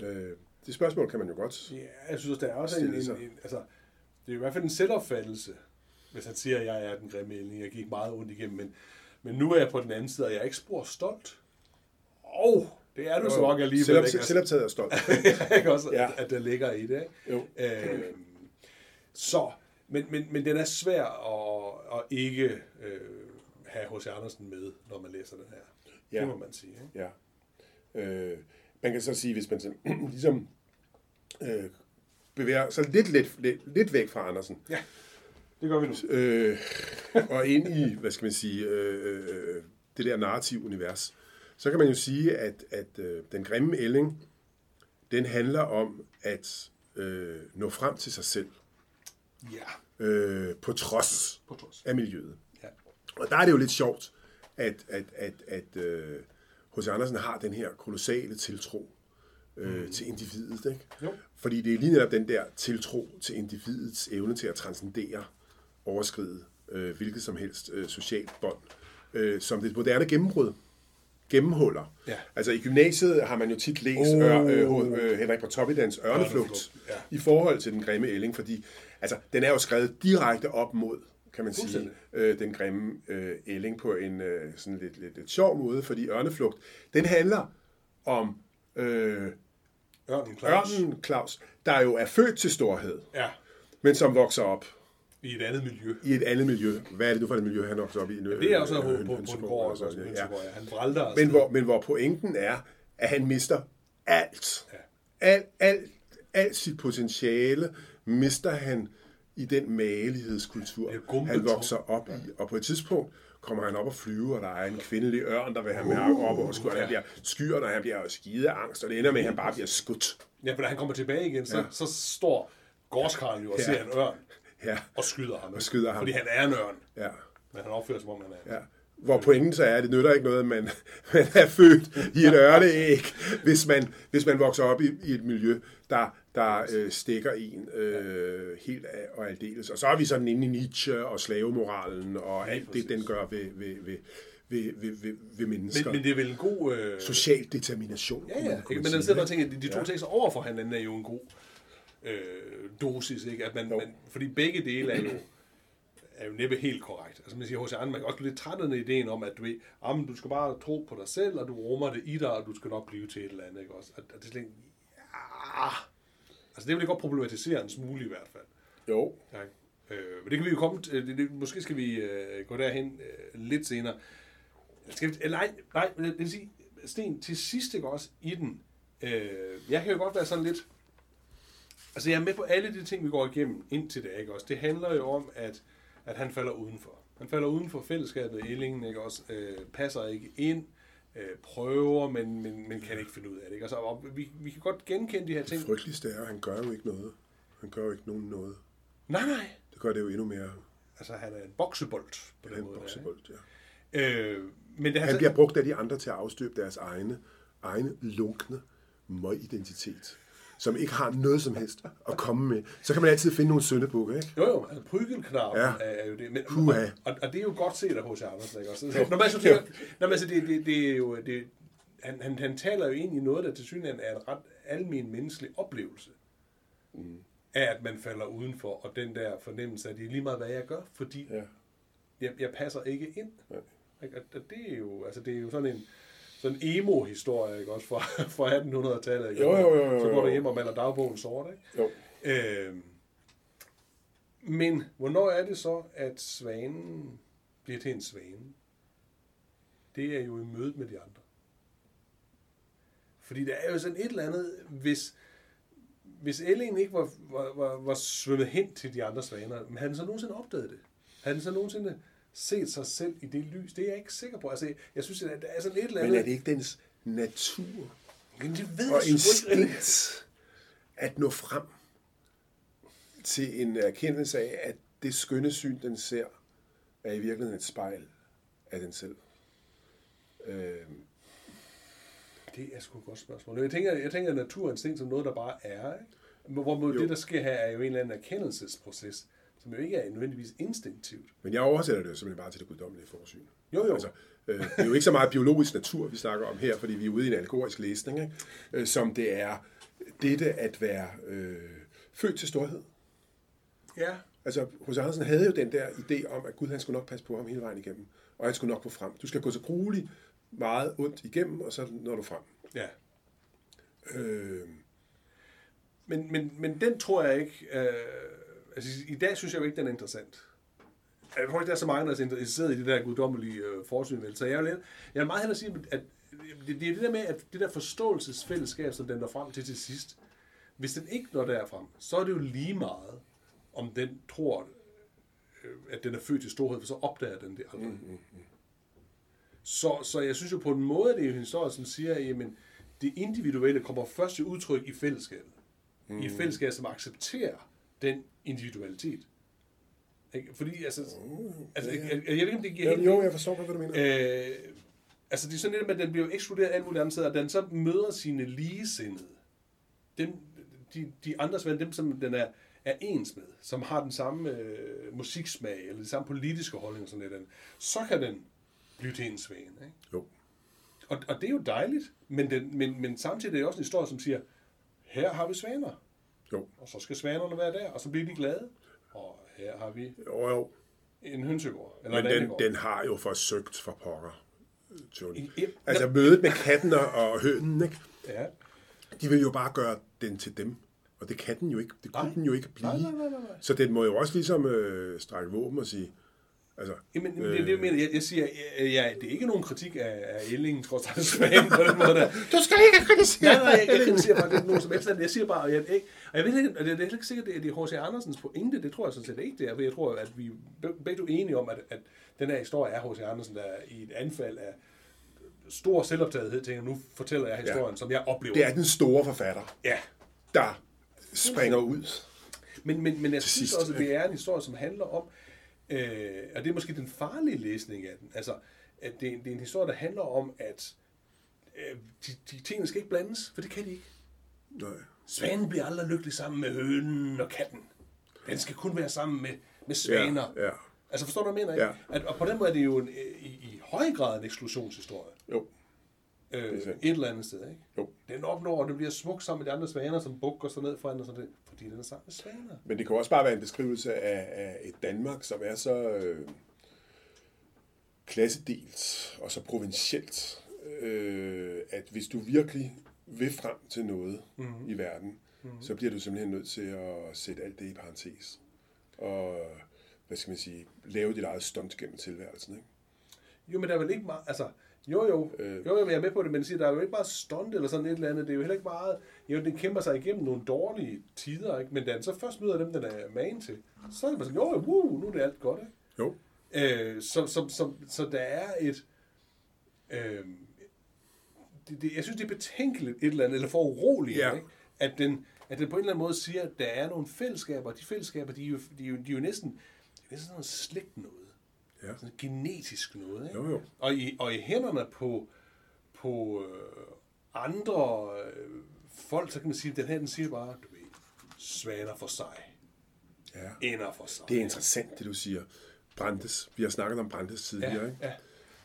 Øh, det spørgsmål kan man jo godt.
Ja, jeg synes, der er også en, en, en, altså, det er i hvert fald en selvopfattelse, hvis han siger, at jeg er den grimme ælling. Jeg gik meget ondt igennem, men Men nu er jeg på den anden side, og jeg er ikke spor stolt. Og det er du så nok alligevel.
Selvom,
ikke? Altså,
selvoptaget og stolt.
ikke også,
Ja.
at, at der ligger i det. Ikke?
Jo.
Øhm, så, men, men, men den er svær at, at ikke øh, have H.C. Andersen med, når man læser den her.
Ja.
Det må man sige. Ikke?
Ja. Øh, man kan så sige, hvis man sådan, ligesom øh, bevæger sig lidt, lidt, lidt, lidt væk fra Andersen,
Ja, det gør vi nu.
øh, og ind i, hvad skal man sige, øh, øh, det der narrativ univers, så kan man jo sige, at, at øh, den grimme ælling, den handler om at øh, nå frem til sig selv,
Ja,
øh, på trods
på trods.
af miljøet.
Ja.
Og der er det jo lidt sjovt, at, at, at, at øh, H.C. Andersen har den her kolossale tiltro øh, mm. til individet. Ikke?
Jo.
Fordi det er lige netop den der tiltro til individets evne til at transcendere, overskride øh, hvilket som helst øh, socialt bånd, øh, som det moderne gennembrud gennemhuller.
Ja.
Altså i gymnasiet har man jo tit læst
Oh.
oh. øh, øh, Henrik Pontopidans Ørneflugt
Ørneflugt, ja.
i forhold til den grimme ælling, fordi altså, den er jo skrevet direkte op mod, kan man sige, øh, den grimme øh, ælling på en øh, sådan lidt, lidt, lidt sjov måde, fordi Ørneflugt, den handler om øh,
Ørnen Claus.
Ørnen Claus, der jo er født til storhed,
Ja,
men som vokser op
i et andet miljø.
i et andet miljø. Hvad er det nu for et miljø, han vokser op i?
Det er også
Øh,
på, på, på en gård
og
også.
sådan,
Ja.
ja.
Han vralter
Men hvor, men hvor pointen er, at han mister alt.
Ja.
Alt, alt, alt sit potentiale mister han i den malighedskultur, han vokser op i. Og på et tidspunkt kommer han op og flyve, og der er en kvindelig ørn, der vil have med ham op og skyde, og han bliver skyret, og han bliver skide angst, og det ender med, at han bare bliver skudt.
Ja, for da han kommer tilbage igen, så,
Ja.
så står gårdskarlen jo og
Ja.
ser en ørn
Ja,
og skyder ham.
Og skyder ham.
Fordi han er en ørn,
ja,
men han opfører sig, som om han er.
ja. Hvor pointen så er, at det nytter ikke noget, at man, man er født i et ørneæg, hvis man, hvis man vokser op i, i et miljø, der, der øh, stikker en øh, helt af og aldeles. Og så er vi sådan inde i Nietzsche og slavemoralen og alt det, den gør ved, ved, ved, ved, ved, ved, ved mennesker.
Men, men det er vel en god... Øh...
Social determination.
Ja, ja.
man-
Ikke? Men jeg sidder bare og tænker, at de, de to
Ja.
tekster over for hinanden er jo en god øh, dosis. Ikke? At man, man, fordi begge dele er jo, er jo næppe helt korrekt. Altså man siger hos andre, man kan også blive lidt træt af ideen om, at du ved, jamen, du skal bare tro på dig selv, og du rummer det i dig, og du skal nok blive til et eller andet. Ikke? Også, at, at det er slet ja. Altså det vil jeg godt problematisere en smule i hvert fald.
Jo.
Ja. Øh, men det kan vi jo komme til, det, det, måske skal vi øh, gå derhen øh, lidt senere. Skal vi, eller nej, nej, men det vil sige, Sten, til sidst ikke også i den, øh, jeg kan jo godt være sådan lidt, altså jeg er med på alle de ting, vi går igennem indtil det, ikke også? Det handler jo om, at, at han falder udenfor. Han falder uden for fællesskabet, Ellingen, ikke også? Øh, passer ikke ind, øh, prøver, men, men, men kan ikke finde ud af det, ikke? Altså, og vi, vi kan godt genkende de her ting.
Det frygteligste er, at han gør jo ikke noget. Han gør jo ikke nogen noget.
Nej, nej.
Det gør det jo endnu mere
Altså, han er en boksebold på den
en
måde. der,
boksebold. Ja.
ikke? Øh, men det
Han bliver brugt af de andre til at afstøbe deres egne, egne lunkne møgidentitet, som ikke har noget som helst at komme med. Så kan man altid finde nogle søndebukke, ikke?
Jo, jo, altså prygelknappen
Ja.
ja. er jo det. Men, og,
Puha.
og, og, det er jo godt set af H.C. Andersen, ikke også? Når man så tænker, når man så det, det, det er jo, det, han, han, han taler jo ind i noget, der til synligheden er en ret almen menneskelig oplevelse. Mm. Af at man falder udenfor, og den der fornemmelse af, det er lige meget, hvad jeg gør, fordi
Ja.
jeg, jeg passer ikke ind. Og og det er jo, altså det er jo sådan en, sådan en emo-historie, ikke også, fra, fra 1800-tallet. Ikke?
Jo, jo, jo, jo,
Så går du hjem og maler dagbogen sort, ikke?
Jo.
Øh, men hvornår er det så, at svanen bliver til en svane? Det er jo i mødet med de andre. Fordi der er jo sådan et eller andet, hvis, hvis Ellen ikke var, var, var, var svømmet hen til de andre svaner, men havde den så nogensinde opdaget det? Havde den så nogensinde set sig selv i det lys? Det er jeg ikke sikker på. Altså, jeg synes, at der er sådan et eller andet...
Men er det ikke dens natur
Men det ved
og instinkt at nå frem til en erkendelse af, at det skønne syn, den ser, er i virkeligheden et spejl af den selv? Øh,
Det er sgu et godt spørgsmål. Jeg tænker, jeg tænker naturinstinkt som noget, der bare er. Ikke? Hvor det, der sker her, er jo en eller anden erkendelsesproces, som jo ikke er nødvendigvis instinktivt.
men jeg oversætter det jo simpelthen bare til det guddommelige forsyn.
Jo, jo.
Altså, øh, det er jo ikke så meget biologisk natur, vi snakker om her, fordi vi er ude i en allegorisk læsning, ikke? Øh, som det er dette at være øh, født til storhed.
Ja.
Altså, hos Andersen havde jo den der idé om, at Gud han skulle nok passe på ham hele vejen igennem, og han skulle nok gå frem. Du skal gå så grueligt meget ondt igennem, og så når du frem.
Ja.
Øh,
Men, men, men den tror jeg ikke... Øh, altså, i dag synes jeg jo ikke, den er interessant. Jeg tror ikke, der er så mange, der er interesseret i det der guddommelige øh, forsyn. Så jeg vil, jeg vil meget hellere sige, at det, det er det der med, at det der forståelsesfællesskab, som den når frem til til sidst, hvis den ikke når derfrem, så er det jo lige meget, om den tror, øh, at den er født til storhed, for så opdager den det aldrig. Mm, mm, mm. Så, så jeg synes jo på en måde, det er jo en historie, som siger, at jamen, det individuelle kommer først til udtryk i fællesskabet. Mm. I et fællesskab, som accepterer den individualitet. Ikke? Fordi, altså, altså jeg, jeg, jeg ved ikke, om det giver
jo,
helt
jo, jeg forstår godt, hvad du mener.
Øh, altså det er sådan lidt at den bliver ekskluderet af andre steder, og den så møder sine ligesindede. Dem, de, de andres ven, dem som den er, er ens med, som har den samme øh, musiksmag, eller de samme politiske holdninger, sådan lidt, så kan den blive til en svane. Ikke?
Jo.
Og, og det er jo dejligt, men, den, men, men samtidig er det også en historie, som siger, her har vi svaner,
Jo.
og så skal svanerne være der, og så bliver de glade. Og her har vi
Jo, jo.
en hønsegård, eller
Men
en
den, den har jo forsøgt for pokker, Tony.
I- i-
Altså mødet med katten og, og hønen, ikke?
Ja.
de vil jo bare gøre den til dem. Og det kan den jo ikke. Det kunne
Nej.
den jo ikke blive.
Nej, nej, nej, nej.
Så den må jo også ligesom øh, strække våben og sige, altså,
Jamen, det, det, det, jeg mener, jeg, jeg siger, ja, ja, det er ikke nogen kritik af, af Ellingen, trods alt Svane, på den måde der.
du skal ikke kritisere!
Nej, nej, jeg, jeg kritiserer bare det nogen som helst. Jeg siger bare, jeg, jeg, og jeg ved ikke, og det er heller ikke sikkert, at det er H.C. Andersens pointe. Det tror jeg sådan set ikke, det er. Jeg tror, at vi er begge to enige om, at, at den her historie er H.C. Andersen, der er i et anfald af stor selvoptagethed, tænker nu fortæller jeg historien, ja. som jeg oplever.
Det er den store forfatter,
Ja,
der springer ud.
Men, men, men jeg synes også, at det er en historie, som handler om, øh, og det er måske den farlige læsning af den, altså, at det, det er en historie, der handler om, at øh, de, de tingene skal ikke blandes, for det kan de ikke.
Nej.
Svanen bliver aldrig lykkelig sammen med hønen og katten. Den skal kun være sammen med, med svaner.
Ja, ja.
Altså forstår du, hvad jeg mener? Ikke?
Ja.
At, og på den måde er det jo en, øh, i, i høj grad en eksklusionshistorie.
Jo.
Øh,
er
et eller andet sted, ikke?
Jo.
Den opnår, at den bliver smuk sammen med de andre svaner, som bukker sig ned foran og sådan det, fordi den er sammen med svaner.
Men det kan også bare være en beskrivelse af, af et Danmark, som er så øh, klassedelt og så provincielt, øh, at hvis du virkelig vil frem til noget mm-hmm. i verden, mm-hmm. så bliver du simpelthen nødt til at sætte alt det i parentes. Og, hvad skal man sige, lave dit eget stunt gennem tilværelsen, ikke?
Jo, men der er vel ikke meget, altså, jo jo,
Øh.
jo, jo, men jeg er med på det, men siger, der er jo ikke meget stunt eller sådan et eller andet, det er jo heller ikke meget, jo, den kæmper sig igennem nogle dårlige tider, ikke? men da den så først møder dem, den er man til, så er det bare sådan, jo, jo, uh, nu er det alt godt, ikke?
Jo.
Øh, så, så, så, så der er et, øh, det, det, jeg synes, det er betænkeligt et eller andet, eller for uroligt,
Ja.
ikke? At, den, at den på en eller anden måde siger, at der er nogle fællesskaber, og de fællesskaber, de er jo, de er jo, de er jo næsten, det er sådan noget slægt noget
Ja.
sådan genetisk noget. Ikke?
Jo, jo.
Og, i, og i hænderne på, på øh, andre øh, folk, så kan man sige, at den her, den siger bare, du ved, svaner for sig,
Ja.
ender for sig.
Det er interessant, det du siger. Brandes. Vi har snakket om Brandes tidligere,
ja,
ikke?
ja.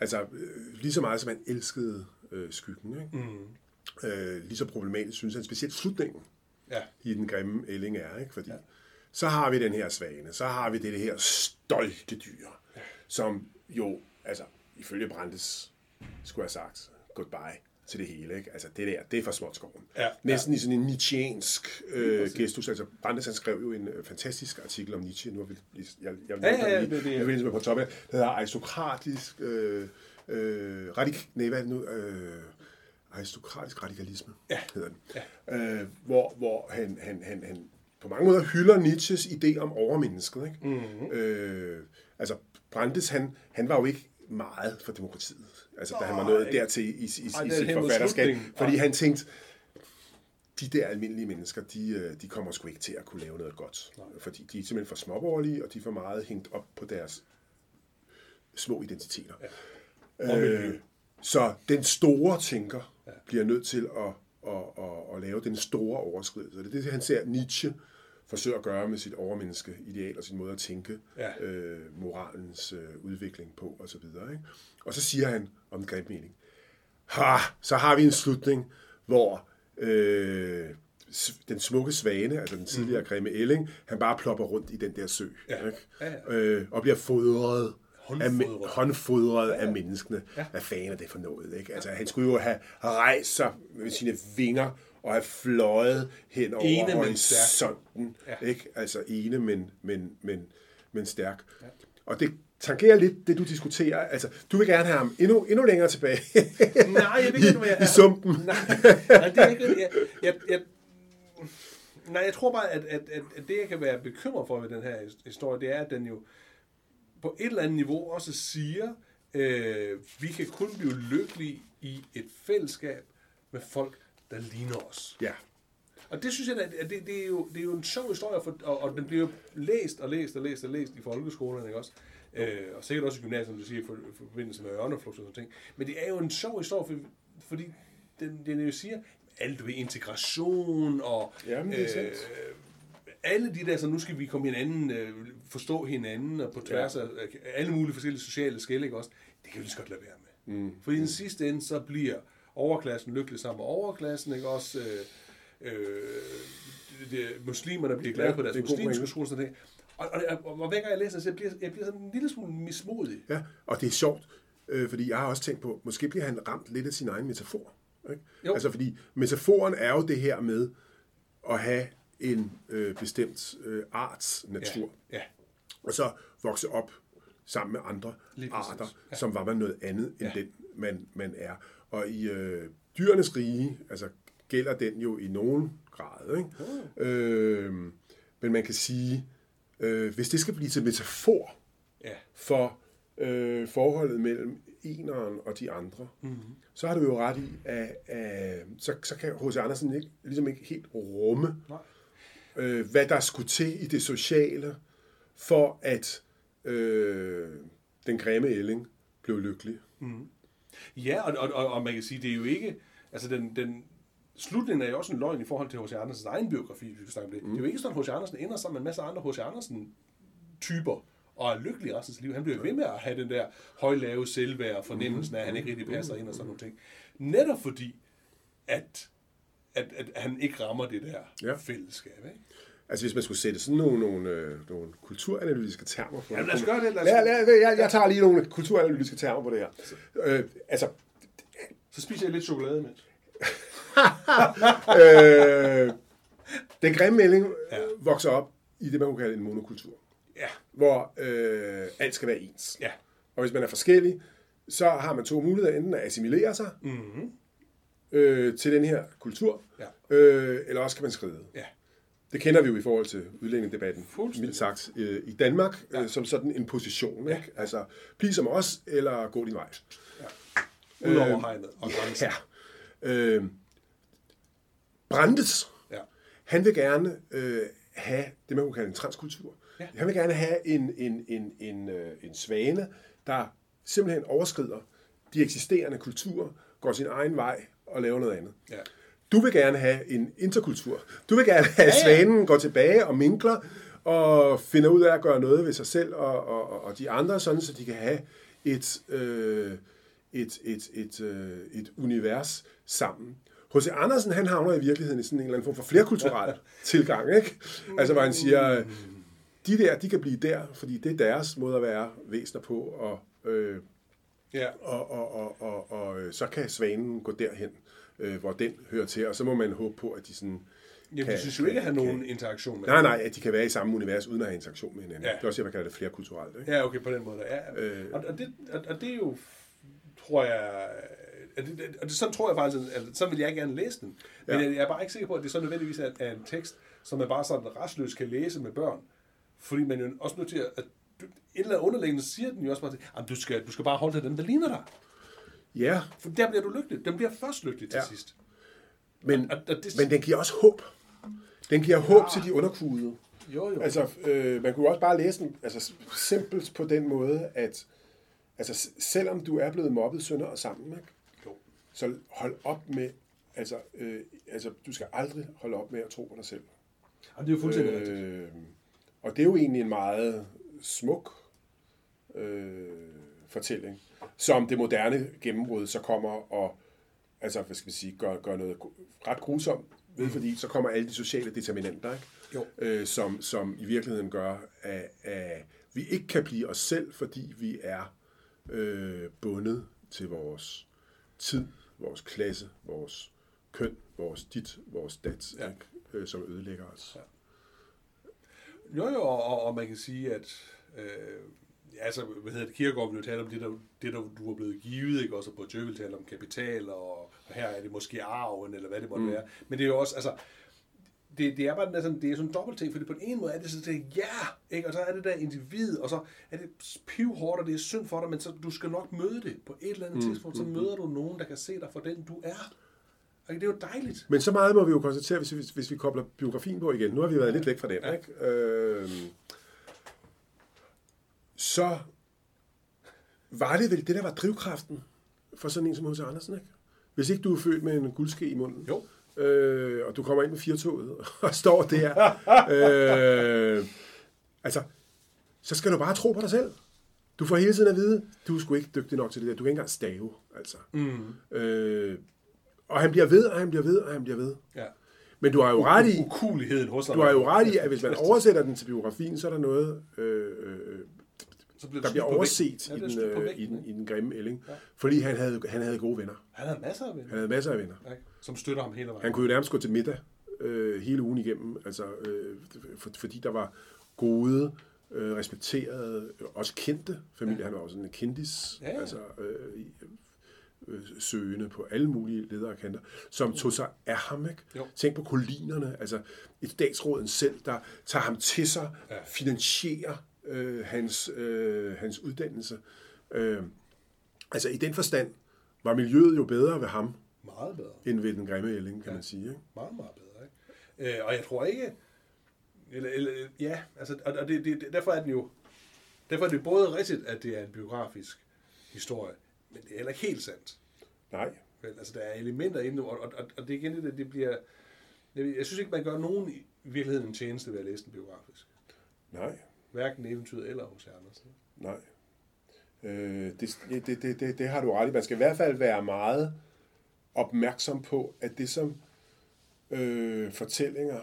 Altså, øh, lige så meget som han elskede øh, skyggen, ikke? Mm. Øh, lige så problematisk synes han specielt slutningen
ja.
i den grimme ælling er, ikke? Fordi ja. så har vi den her svane, så har vi det her stolkedyr, ja. Som jo, altså, ifølge Brandes, skulle jeg have sagt, goodbye til det hele, ikke? Altså, det der, det er for småt skoven.
Ja,
Næsten ja. i sådan en Nietzscheansk øh, gestus. Altså, Brandes, han skrev jo en øh, fantastisk artikel om Nietzsche. Nu har vi, jeg, jeg, jeg,
Ja, ja, ja,
lige,
det- det-
jeg, jeg, jeg på toppen. Det hedder aristokratisk, øh, øh, radik, nej, hvad er det nu? Øh, aristokratisk radikalisme,
Ja.
hedder den. Ja. Øh, hvor hvor han, han, han, han på mange måder hylder Nietzsches idé om overmennesket. Ikke? Mm-hmm. Øh, altså, Brandes, han, han var jo ikke meget for demokratiet, altså, da han var nået dertil i, i, i, i sit forfatterskab. Fordi han tænkte, de der almindelige mennesker, de, øh, de kommer sgu ikke til at kunne lave noget godt. Nej. Fordi de er simpelthen for småborgerlige, og de er for meget hængt op på deres små identiteter.
Miljø.
Øh, så den store tænker ja. bliver nødt til at, at, at, at lave den store overskridelse. Det er det, han ser Nietzsche forsøger at gøre med sit overmenneske ideal og sin måde at tænke
Ja.
øh, moralens øh, udvikling på osv. Ikke? Og så siger han om den greb mening, ha, så har vi en slutning, hvor øh, den smukke svane, altså den tidligere mm. Grimme Elling, han bare plopper rundt i den der sø.
Ja.
Ikke?
Ja,
Øh, og bliver fodret. Af,
Håndfodret.
men- håndfodret ja, ja. af menneskene. Ja. Hvad fanden er det for noget? Ikke? Altså, han skulle jo have rejst sig med sine vinger og have fløjet hen over
Ene,
horisonten.
Ja.
Ikke? Altså ene, men, men, men, men stærk. Ja. Og det tangerer lidt det, du diskuterer. Altså, du vil gerne have ham endnu, endnu længere tilbage
Nej, jeg ved ikke, jeg
i sumpen.
Nej, nej, det er ikke jeg, jeg, jeg, Nej, jeg tror bare, at, at, at, at det, jeg kan være bekymret for ved den her historie, det er, at den jo på et eller andet niveau også siger, øh, vi kan kun blive lykkelige i et fællesskab med folk, der ligner os.
Ja.
Og det synes jeg, at det, det, er, jo, det er jo en sjov historie, for, og, og den bliver jo læst og læst og læst og læst i folkeskolerne, ikke også? Øh, og sikkert også i gymnasiet, som du siger, i for- i forbindelse med ørneflugt og sådan ting. Men det er jo en sjov historie, for, fordi den, den jo siger, alt ved integration og
Jamen, det er sandt.
alle de der, så nu skal vi komme hinanden, øh, forstå hinanden, og på tværs
Ja.
af af alle mulige forskellige sociale skæld, ikke også? Det kan vi lige så godt lade være med. Mm. For i den sidste ende, så bliver overklassen lykkelig sammen med overklassen, ikke også? Øh, øh, det, muslimerne bliver glade
Ja,
på deres
er
muslimske skole, sådan noget. Og, og, og, og hver gang jeg læser det, så jeg bliver jeg bliver sådan en lille smule mismodig.
Ja, og det er sjovt, øh, fordi jeg har også tænkt på, måske bliver han ramt lidt af sin egen metafor. Ikke?
Jo.
Altså fordi metaforen er jo det her med at have en øh, bestemt øh, arts natur,
Ja, ja.
og så vokse op sammen med andre arter,
ja.
som var man noget andet end
Ja.
den, man, man er. Og i øh, dyrenes rige, altså gælder den jo i nogen grad. Ikke?
Oh.
Øh, men man kan sige, øh, hvis det skal blive til metafor,
ja.
for øh, forholdet mellem eneren og de andre, mm-hmm. så har du jo ret i, at, at så, så kan H.C. Andersen ikke, ligesom ikke helt rumme,
Nej.
øh, hvad der skulle til i det sociale, for at øh, den grimme ælling blev lykkelig.
Ja, og, og, og, og man kan sige, det er jo ikke... Altså, den, den, slutningen er jo også en løgn i forhold til H.C. Andersens egen biografi, hvis vi snakker om det. Mm. Det er jo ikke sådan, at H.C. Andersen ender sammen med en masse andre H.C. Andersen-typer, og er lykkelig resten af sit liv. Han bliver ved med at have den der højlave selvværd og fornemmelsen af, at han ikke rigtig passer ind og sådan nogle ting. Netop fordi, at, at, at han ikke rammer det der
ja.
fællesskab. Ikke?
Altså hvis man skulle sætte sådan nogle, nogle, øh, nogle kulturanalytiske termer på
Jamen, lad os gøre det. Lad os,
Lad, lad, jeg, jeg tager lige nogle kulturanalytiske termer på det her. Øh, altså,
Så spiser jeg lidt chokolade med.
øh, den grimme melding
ja.
vokser op i det, man kunne kalde en monokultur.
Ja,
hvor øh, alt skal være ens.
ja.
Og hvis man er forskellig, så har man to muligheder. Enten at assimilere sig
Mm-hmm.
øh, til den her kultur,
Ja.
øh, eller også kan man skride.
Ja.
Det kender vi jo i forhold til udlændingedebatten, mildt sagt, øh, i Danmark,
Ja.
øh, som sådan en position.
Ja.
Ikke? Altså, bliv som os, eller gå din vej.
Udover
Øh,
hegnet og grænsen.
Ja. Øh, Brandes,
Ja.
han vil gerne øh, have det, man kunne kalde en transkultur.
Ja.
Han vil gerne have en, en, en, en, øh, en svane, der simpelthen overskrider de eksisterende kulturer, går sin egen vej og laver noget andet.
Ja.
Du vil gerne have en interkultur. Du vil gerne have, at svanen går tilbage og minkler og finder ud af at gøre noget ved sig selv og, og, og- og de andre, sådan så de kan have et, øh, et, et, et, øh, et univers sammen. H.C. Andersen, han havner i virkeligheden i sådan en eller anden form for flerkulturel tilgang, ikke? Altså, hvor han siger, de der, de kan blive der, fordi det er deres måde at være væsener på, og, øh,
Ja.
og, og, og, og, og øh, så kan svanen gå derhen, øh, hvor den hører til, og så må man håbe på, at de sådan...
Jamen,
kan-
du synes jo ikke at have
kan-
nogen interaktion med
Nej, nej, at de kan være i samme univers, uden at have interaktion med hinanden.
Ja.
Det er også, jeg kalder det flerkulturelt. Ikke?
Ja, okay, på den måde. Ja.
Øh.
Og, og, det, og, og det er jo, tror jeg... at det, og det, sådan tror jeg faktisk, at sådan vil jeg gerne læse den. Men
Ja.
jeg, jeg er bare ikke sikker på, at det så nødvendigvis er, er en tekst, som man bare sådan restløst kan læse med børn. Fordi man jo også nødt til at... at et eller andet underliggende siger den jo også bare til, at du skal, du skal bare holde dig dem, der ligner dig.
Ja,
For der bliver du lykkelig. Den bliver først lykkelig til
Ja.
sidst.
men,
Og, og det,
men den giver også håb. Den giver håb til de underkudede.
jo, jo.
Altså, øh, man kunne også bare læse den altså, simpelt på den måde, at altså, selvom du er blevet mobbet sønder og sammen, ikke?
jo.
så hold op med, altså, øh, altså, du skal aldrig holde op med at tro på dig selv.
Og det er jo fuldstændig rigtigt.
Øh, og det er jo egentlig en meget smuk øh, fortælling, som det moderne gennembrud så kommer og altså, hvad skal vi sige, gør, gør noget ret grusomt ved, fordi så kommer alle de sociale determinanter, ikke?
Jo.
Øh, som, som i virkeligheden gør, at, at vi ikke kan blive os selv, fordi vi er øh, bundet til vores tid, vores klasse, vores køn, vores dit, vores dat,
Ja.
Øh, som ødelægger os.
Ja. Jo, jo, og, og, og man kan sige, at øh, altså, hvad hedder det, Kierkegaard vil jo tale om det, der, det, der du er blevet givet, ikke? Også på Tjø vil tale om kapital, og, og her er det måske arven, eller hvad det måtte mm. være. Men det er jo også, altså, det, det er bare den der sådan, det er sådan en dobbelt ting, fordi på den ene måde er det sådan, det, ja, ikke? og så er det der individ, og så er det pivhårdt, og det er synd for dig, men så, du skal nok møde det på et eller andet mm. tidspunkt, så møder du nogen, der kan se dig for den, du er. Og det er jo dejligt.
Men så meget må vi jo konstatere, hvis, hvis, hvis vi kobler biografien på igen. Nu har vi været lidt væk fra den, ikke? Øh, så var det vel det, der var drivkraften for sådan en som H.C. Andersen, ikke? Hvis ikke du er født med en guldske i munden,
Jo.
øh, og du kommer ind med firtoget og står der, øh, altså, så skal du bare tro på dig selv. Du får hele tiden at vide, du er sgu ikke dygtig nok til det der. Du kan ikke engang stave, altså.
Mm.
Øh, og han bliver ved, og han bliver ved, og han bliver ved.
Ja.
Men du har jo ret i,
Ukuligheden hos dig.
du har jo ret i, at hvis man oversætter den til biografien, så er der noget, øh, øh,
så bliver
der bliver overset i,
Ja, er
den, øh, i, den, i den grimme ælling.
Ja.
Fordi han havde, han havde gode venner.
Han havde masser af
Han
venner,
havde masser af venner.
ikke? som støtter ham hele vejen.
Han kunne jo nærmest gå til middag øh, hele ugen igennem, altså, øh, for, fordi der var gode, øh, respekterede, også kendte familier. Ja. Han var også sådan en kendis,
Ja, ja.
altså øh, i- øh, søgende på alle mulige ledere og kanter, som tog sig af ham. Ikke?
Jo.
Tænk på kolinerne, altså et statsråden selv, der tager ham til sig,
Ja.
ja. finansierer øh, hans, øh, hans uddannelse. Øh, altså i den forstand var miljøet jo bedre ved ham,
Meget bedre.
end ved den grimme ælling, kan
Ja.
man sige. Ikke?
Meget, meget bedre. Ikke? Øh, og jeg tror ikke... Eller, eller, ja, altså, og og det, det, derfor er den jo... Derfor er det både rigtigt, at det er en biografisk historie, men det er heller ikke helt sandt.
Nej.
Vel, altså, der er elementer inde, og, og, og, og det er igen det, det bliver... Jeg, jeg synes ikke, man gør nogen i virkeligheden en tjeneste ved at læse den biografisk.
Nej.
Hverken eventyret eller hos Andersen.
Nej. Øh, det, det, det, det, det har du ret i. Man skal i hvert fald være meget opmærksom på, at det som øh, fortællinger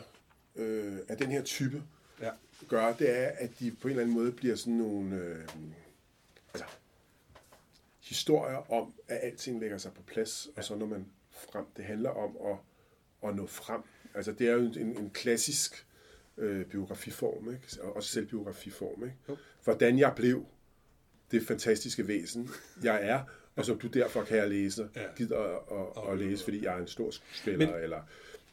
øh, af den her type
Ja.
gør, det er, at de på en eller anden måde bliver sådan nogle øh, altså, historier om, at alting lægger sig på plads, og så når man frem. Det handler om at, at nå frem. Altså, det er jo en, en klassisk øh, biografiform, ikke? Og også selvbiografiform, ikke?
Jo.
Hvordan jeg blev det fantastiske væsen, jeg er, og som du derfor kan jeg læse,
Ja.
gider at, at, at, at læse, fordi jeg er en stor skuespiller,
Men-
eller...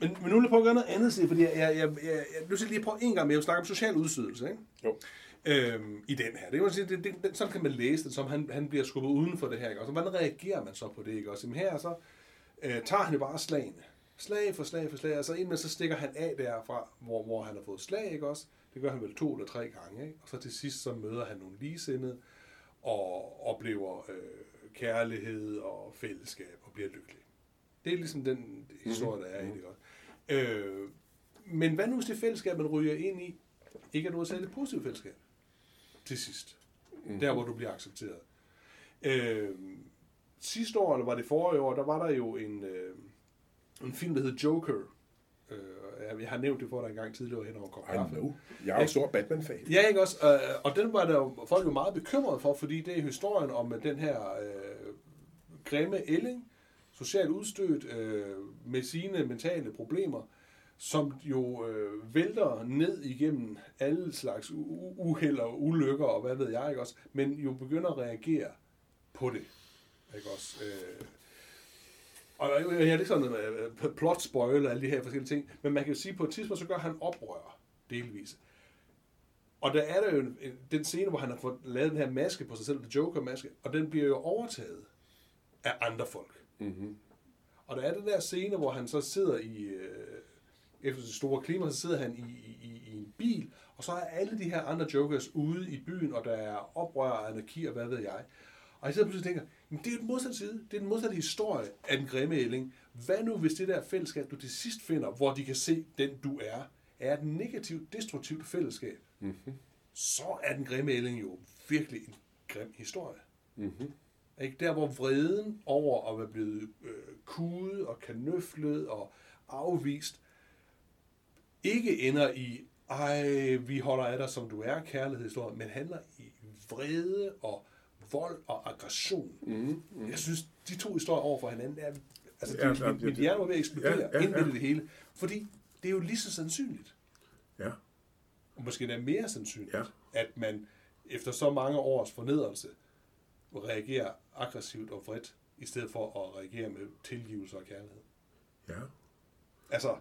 Men, men nu vil jeg prøve at gøre noget andet, Steve, fordi jeg, jeg, jeg, jeg, jeg, nu skal jeg lige prøve en gang mere at snakke om social udstødelse, ikke?
Jo.
øhm, i den her. Det, kan sige, det, det, sådan kan man læse det, som han, han bliver skubbet uden for det her. Ikke? Og så, hvordan reagerer man så på det? Ikke? Og så, her så øh, tager han jo bare slagene. Slag for slag for slag, og så indimellem så stikker han af derfra, hvor, hvor han har fået slag, ikke også? Det gør han vel to eller tre gange, ikke? Og så til sidst så møder han nogle ligesindede, og oplever øh, kærlighed og fællesskab, og bliver lykkelig. Det er ligesom den historie, der er i det, også? Øh, men hvad nu hvis det fællesskab, man ryger ind i, ikke er noget særligt positivt fællesskab? Til sidst. Mm. Der, hvor du bliver accepteret. Øh, sidste år, eller var det forrige år, der var der jo en, øh, en film, der hed Joker. Øh, jeg- har nævnt det for dig en gang tidligere hen over kop
I
kaffe.
know. Jeg er jo stor Batman-fan.
Ja, ikke også? Øh, og den var der jo folk jo meget bekymrede for, fordi det er historien om øh, den her øh, grimme ælling, socialt udstødt øh, med sine mentale problemer, som jo øh, vælter ned igennem alle slags uheld og ulykker og hvad ved jeg, ikke også? Men jo begynder at reagere på det, ikke også? Øh, og jeg er ikke sådan uh, plot spoil og alle de her forskellige ting, men man kan jo sige, at på et tidspunkt, så gør han oprør, delvis. Og der er der jo en, en- den scene, hvor han har fået lavet den her maske på sig selv, The Joker-maske, og den bliver jo overtaget af andre folk.
Mm-hmm.
Og der er den der scene, hvor han så sidder i, øh, efter det store klima, så sidder han i, i, i- en bil, og så er alle de her andre Jokers ude i byen, og der er oprør anarki og hvad ved jeg. Og jeg sidder pludselig og tænker, jamen det er jo den modsatte side, det er den modsatte historie af den grimme ælling. Hvad nu, hvis det der fællesskab, du til sidst finder, hvor de kan se, den du er, er et negativt, destruktivt fællesskab,
Mm-hmm.
så er den grimme ælling jo virkelig en grim historie.
Mm-hmm.
Ikke? Der, hvor vreden over at være blevet øh, kudet og kanøflet og afvist, ikke ender i, ej, vi holder af dig, som du er, kærlighedshistorie, men handler i vrede og vold og aggression. Mm, mm. Jeg synes, de to historier over for hinanden er... Altså,
Ja,
ja,
ja,
mit, mit
ja.
hjerte var ved at eksplodere
Ja,
ja,
ja,
det hele. Fordi det er jo lige så sandsynligt,
Ja.
og måske endda mere sandsynligt,
Ja.
at man efter så mange års fornedrelse reagerer aggressivt og vredt, i stedet for at reagere med tilgivelse og kærlighed.
Ja.
Altså,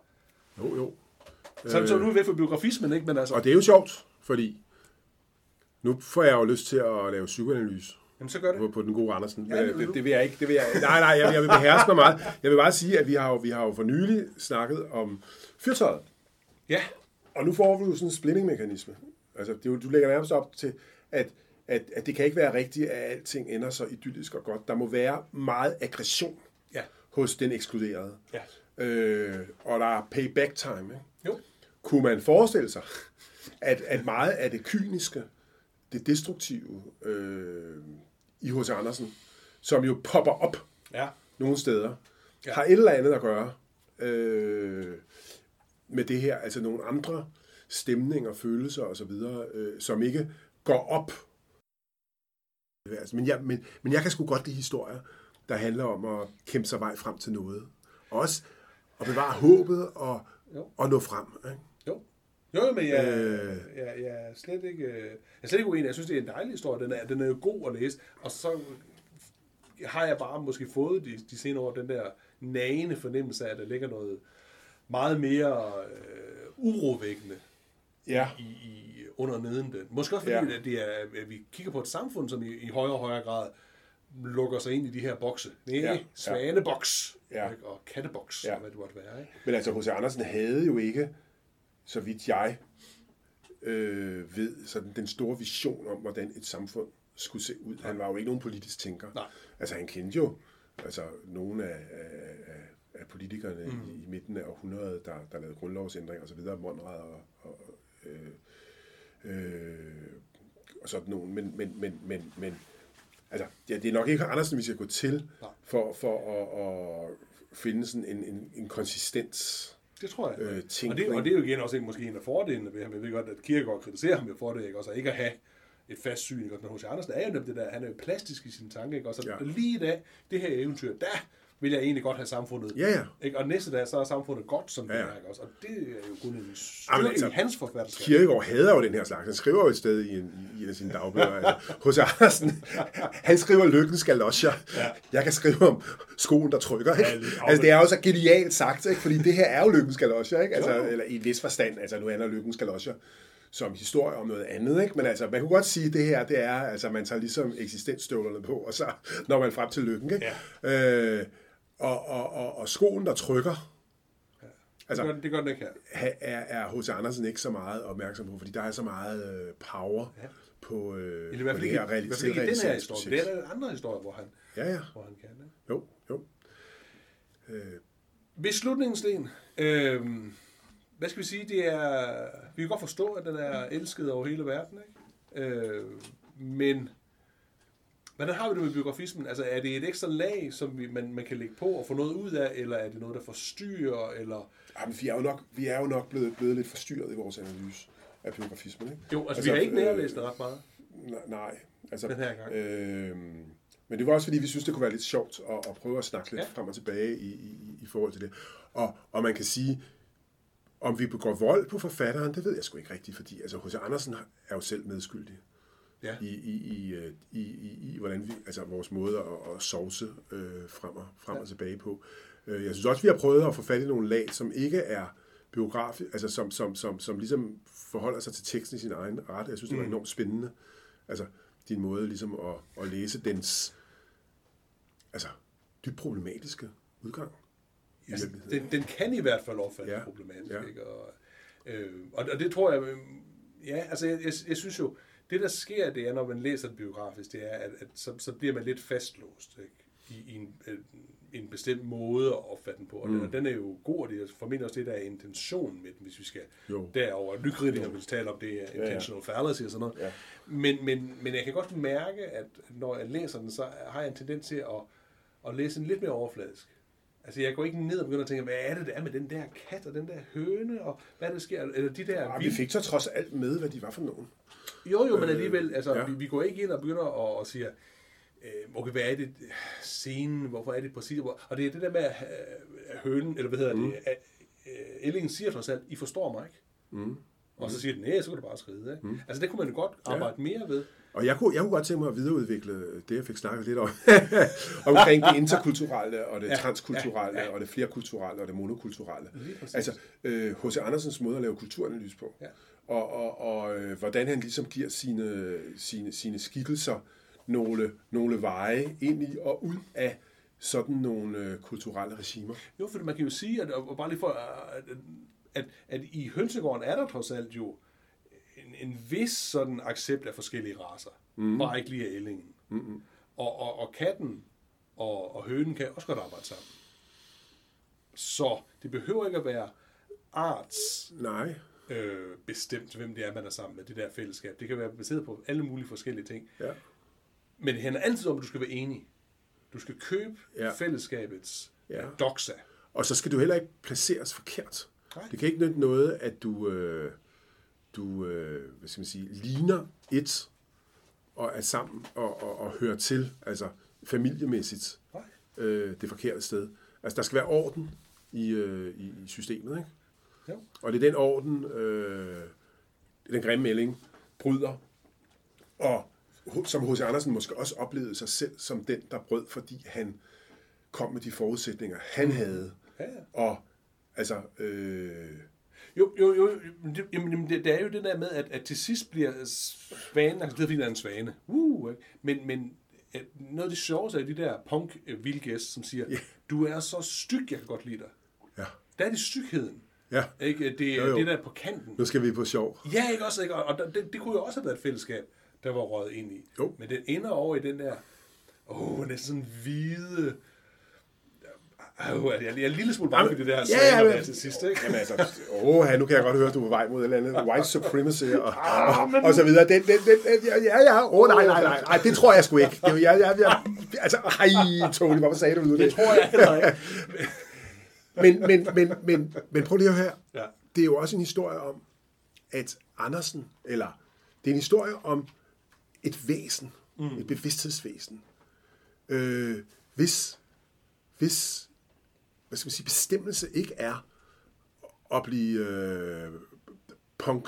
Jo, jo.
så, så nu er vi væk fra biografismen, ikke? Men altså,
Og det er jo sjovt, fordi nu får jeg jo lyst til at lave psykoanalyse
jamen, så gør det.
på, på den gode Andersen.
Ja, det
det, vil jeg ikke. Det vil jeg, nej, nej, jeg, jeg vil beherske mig meget. Jeg vil bare sige, at vi har jo, vi har jo for nylig snakket om fyrtøjet.
Ja,
Og nu får vi jo sådan en splitting-mekanisme. Altså, det jo, du lægger nærmest op til, at, at, at det kan ikke være rigtigt, at alting ender så idyllisk og godt. Der må være meget aggression
ja,
hos den ekskluderede.
ja.
Øh, og der er payback time. Ikke?
Jo,
Kunne man forestille sig, at, at meget af det kyniske, det destruktive øh, i H.C. Andersen, som jo popper op
ja,
nogle steder,
Ja.
har et eller andet at gøre øh, med det her, altså nogle andre stemninger, følelser osv., øh, som ikke går op. Altså, men, jeg, men, men jeg kan sgu godt lide historier, der handler om at kæmpe sig vej frem til noget. Også at bevare håbet og,
Jo.
og nå frem. Ikke?
Jo. Men jeg,
Øh.
jeg, jeg, er slet ikke, øh, jeg er slet ikke uenig. Jeg synes, det er en dejlig historie. Den er, den er jo god at læse. Og så har jeg bare måske fået de, de senere år den der nagende fornemmelse af, at der ligger noget meget mere øh, urovækkende
Ja.
i, i under neden den. Måske også fordi,
Ja.
at, det er, at vi kigger på et samfund, som i, i højere og højere grad lukker sig ind i de her bokse. Nej,
Ja,
svaneboks
Ja.
ikke? og katteboks,
Ja.
ja. hvad det måtte være. Ikke?
Men altså, H.C. Andersen havde jo ikke, så vidt jeg øh, ved, sådan den store vision om, hvordan et samfund skulle se ud. Han var jo ikke nogen politisk tænker.
Nej.
Altså, han kendte jo altså, nogle af, af, af, politikerne mm. i, i midten af århundredet, der, der lavede grundlovsændringer osv., Monrad og, og, øh, øh, og sådan nogen. Men, men, men, men, men altså, ja, det er nok ikke Andersen, vi skal gå til for, for at, at finde sådan en, en, en konsistens.
Det tror jeg.
Øh,
og, det,
tænkning.
og det er jo igen også en, måske en af fordelene ved ham. Jeg ved godt, at Kierkegaard kritiserer ham jo for det, ikke? Også at ikke at have et fast syn. Ikke? Men H.C. Andersen er jo nemlig det der, han er jo plastisk i sine tanker. Ikke? Og så
Ja.
lige i dag, det her eventyr, der vil jeg egentlig godt have samfundet.
Ja, ja.
Ikke? Og næste dag, så er samfundet godt, som det
Ja, ja.
er. Ikke? Også? Og det er jo kun en styrke
altså,
i hans forfatterskab.
Kierkegaard hader jo den her slags. Han skriver jo et sted i en, i en af sine dagbøger. Altså, H.C. Andersen, han skriver lykkens galoscher.
Ja.
Jeg kan skrive om skoen, der trykker. Ikke?
Ja, lige-
altså, det er jo så genialt sagt, ikke? fordi det her er jo lykkens galoscher. Ikke? Altså,
Jo.
eller i en vis forstand. Altså, nu handler lykkens galoscher som historie om noget andet. Ikke? Men altså, man kunne godt sige, at det her, det er, altså, man tager ligesom eksistensstøvlerne på, og så når man frem til lykken. Ikke? Ja. Øh, og, og, og, og skoen, der trykker,
Altså, det, gør, det gør den ikke her.
er, er H.C. Andersen ikke så meget opmærksom på, fordi der er så meget øh, power ja. på, øh,
Eller i hvert
på det her
fald ikke i den her historie. Det er der andre historier, hvor han,
Ja, ja.
hvor han kan. Ikke?
Jo, jo.
Beslutningssten. Øh, hvad skal vi sige? Det er, vi kan godt forstå, at den er elsket over hele verden. Ikke? Øh, men hvordan har vi det med biografismen? Altså, er det et ekstra lag, som vi, man, man kan lægge på og få noget ud af, eller er det noget, der forstyrrer? Eller...
Jamen, vi er jo nok, vi er jo nok blevet, blevet lidt forstyrret i vores analyse af biografismen. Ikke?
Jo, altså, altså vi har ikke
øh,
nærlæst det ret meget.
Nej. Altså,
Den her gang.
Øh, men det var også fordi, vi synes, det kunne være lidt sjovt at, at prøve at snakke lidt
ja.
frem og tilbage i, i, i forhold til det. Og, og man kan sige, om vi begår vold på forfatteren, det ved jeg sgu ikke rigtigt, fordi altså, H.C. Andersen er jo selv medskyldig
Ja.
i, i, i, øh, i, i, i hvordan vi, altså vores måde at, at sovse øh, frem, og, frem ja. og tilbage på. Øh, Jeg synes også, vi har prøvet at få fat i nogle lag, som ikke er biografi, altså som, som, som, som ligesom forholder sig til teksten i sin egen ret. Jeg synes, det var enormt spændende. Altså, din måde ligesom at, at læse dens altså, dybt problematiske udgang.
Altså, den, den kan i hvert fald opfattes ja.
Ja,
problematisk.
ja.
Ikke? Og, øh, og, og det tror jeg, øh, ja, altså jeg, jeg, jeg synes jo, det der sker, det er, når man læser det biografisk, det er, at, at så, så bliver man lidt fastlåst ikke? I, i en, øh, en bestemt måde at opfatte den på. Og, mm. den, og den er jo god, og det er formentlig også det, der er intentionen med den, hvis vi skal
Jo.
derover. Nykritikere vil tale om det er
ja.
intentional fallacy og sådan noget.
Ja.
Men, men, men jeg kan godt mærke, at når jeg læser den, så har jeg en tendens til at, at læse den lidt mere overfladisk. Altså, jeg går ikke ned og begynder at tænke, hvad er det, der er med den der kat og den der høne, og hvad der sker, eller de der...
Ja, vi fik så trods alt med, hvad de var for nogen.
Jo, jo, men alligevel, altså,
ja.
vi, vi går ikke ind og begynder at, at sige, øh, okay, hvad er det, scenen, hvorfor er det præcis, hvor, og det er det der med, at øh, hønen, eller hvad hedder mm. det, at, øh, Ellingen siger trods alt, I forstår mig ikke.
Mm.
Og så siger den, nej, så kan du bare skride. Ikke? Mm. Altså, det kunne man jo godt arbejde ja. mere ved.
Og jeg kunne, jeg kunne godt tænke mig at videreudvikle det, jeg fik snakket lidt om, omkring det interkulturelle, og det ja, transkulturelle, ja, ja. og det flerkulturelle, og det monokulturelle. Altså, H.C. Øh, Andersens måde at lave kulturanalyse på. Ja. Og, og, og øh, hvordan han ligesom giver sine, sine, sine skikkelser nogle, nogle veje ind i og ud af sådan nogle øh, kulturelle regimer.
Jo, for man kan jo sige, at, og bare lige for, at, at, at i hønsegården er der trods alt jo en, en vis sådan accept af forskellige raser. Mm. Bare ikke lige af ællingen. Mm-hmm. Og, og, og katten og, og hønen kan også godt arbejde sammen. Så det behøver ikke at være arts
Nej.
Øh, bestemt, hvem det er, man er sammen med, det der fællesskab. Det kan være baseret på alle mulige forskellige ting.
Ja.
Men det handler altid om, at du skal være enig. Du skal købe ja. fællesskabets ja. doxa.
Og så skal du heller ikke placeres forkert. Nej. Det kan ikke nytte noget, at du, øh, du øh, hvad skal man sige, ligner et og er sammen og, og, og hører til, altså familiemæssigt, øh, det forkerte sted. Altså, der skal være orden i, øh, i, i systemet, ikke?
Jo.
Og det er den orden, øh, den grimme melding, bryder. Og som H.C. Andersen måske også oplevede sig selv som den, der brød, fordi han kom med de forudsætninger, han havde.
Ja.
Og altså... Øh,
jo, jo, jo, det, jamen, det, det er jo det der med, at, at til sidst bliver svanen, altså det er fordi, der er en svane, uh, ikke? men, men noget af det sjoveste er de der punk vildgæst, som siger, yeah. du er så styg, jeg kan godt lide dig.
Ja.
Der er det stygheden.
Ja.
Ikke? Det er det der på kanten.
Nu skal vi på sjov.
Ja, ikke også? Ikke? Og det, det kunne jo også have været et fællesskab, der var røget ind i.
Jo.
Men den ender over i den der, åh, næsten sådan hvide, Øh, jeg, jeg er en lille smule bange for det der
ja, ja,
ja, til sidst, ikke?
Jamen altså, åh, nu kan jeg godt høre, at du er på vej mod et eller andet white supremacy og, og, og, og så videre. Den, den, den, ja, ja, åh, oh, nej, nej, nej, nej, det tror jeg sgu ikke. Det, ja, ja, ja, altså, ej, Tony, hvorfor sagde du det?
Det tror jeg heller ikke.
men, men, men, men, men prøv lige at høre.
Ja.
Det er jo også en historie om, at Andersen, eller det er en historie om et væsen, mm. et bevidsthedsvæsen, øh, hvis, hvis hvad skal man sige, bestemmelse ikke er at blive øh, punk,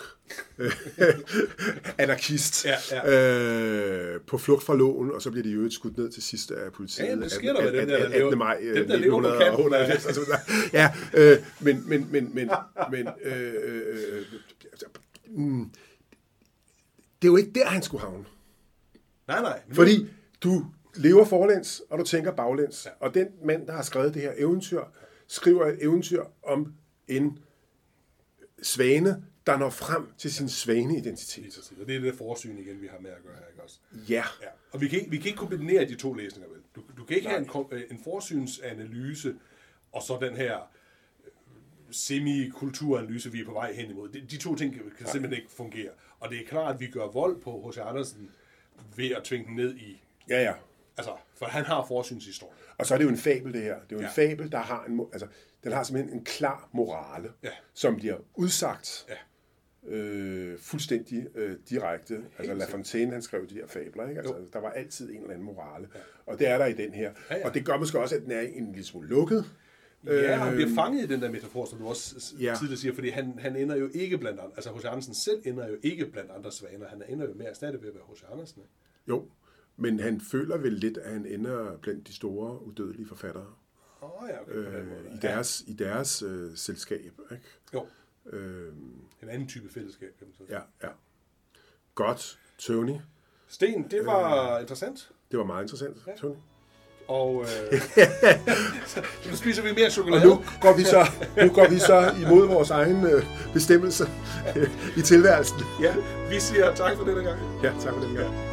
anarkist,
ja, ja.
Øh, på flugt fra loven, og så bliver de jo skudt ned til sidst af politiet.
Ja, det sker der med den der, 18.
maj
den der 1990.
Altså, ja, øh, men, men, men, men, men øh, øh, altså, mm, det er jo ikke der, han skulle havne.
Nej, nej.
Fordi du lever forlæns, og du tænker baglæns. Ja. Og den mand, der har skrevet det her eventyr, skriver et eventyr om en svane, der når frem til sin svaneidentitet.
Og det er det forsyn igen, vi har med at gøre her, ikke også?
Ja.
ja. Og vi kan, ikke, vi kan ikke kombinere de to læsninger, vel? Du, du kan ikke Nej. have en, en forsynsanalyse, og så den her øh, semi-kulturanalyse, vi er på vej hen imod. De, de to ting kan, kan simpelthen ikke fungere. Og det er klart, at vi gør vold på H.C. Andersen ved at tvinge den ned i
Ja, ja.
Altså, for han har forsynshistorie.
Og så er det jo en fabel, det her. Det er jo ja. en fabel, der har en, altså, den har simpelthen en klar morale,
ja.
som bliver udsagt
ja.
Øh, fuldstændig øh, direkte. Helt altså, La Fontaine, han skrev de her fabler, ikke? Altså, jo. der var altid en eller anden morale. Ja. Og det er der i den her.
Ja, ja.
Og det gør måske også, at den er en lille smule lukket.
Ja, han bliver fanget i den der metafor, som du også ja. tidligere siger, fordi han, han ender jo ikke blandt andre, altså H.C. Andersen selv ender jo ikke blandt andre svaner, han ender jo med at stadig ved at være H.C. Andersen. Ikke?
Jo, men han føler vel lidt, at han ender blandt de store, udødelige forfattere.
Oh, ja, okay,
øh, I deres, ja. i deres øh, selskab. Ikke?
Jo.
Øh,
en anden type fællesskab, kan man sige.
Ja, ja. Godt, Tony.
Sten, det var øh, interessant.
Det var meget interessant, ja. Tony.
Og øh, nu spiser vi mere chokolade.
Og nu går vi så, nu går vi så imod vores egen øh, bestemmelse øh, i tilværelsen.
Ja, vi siger tak for denne gang.
Ja, tak for denne gang.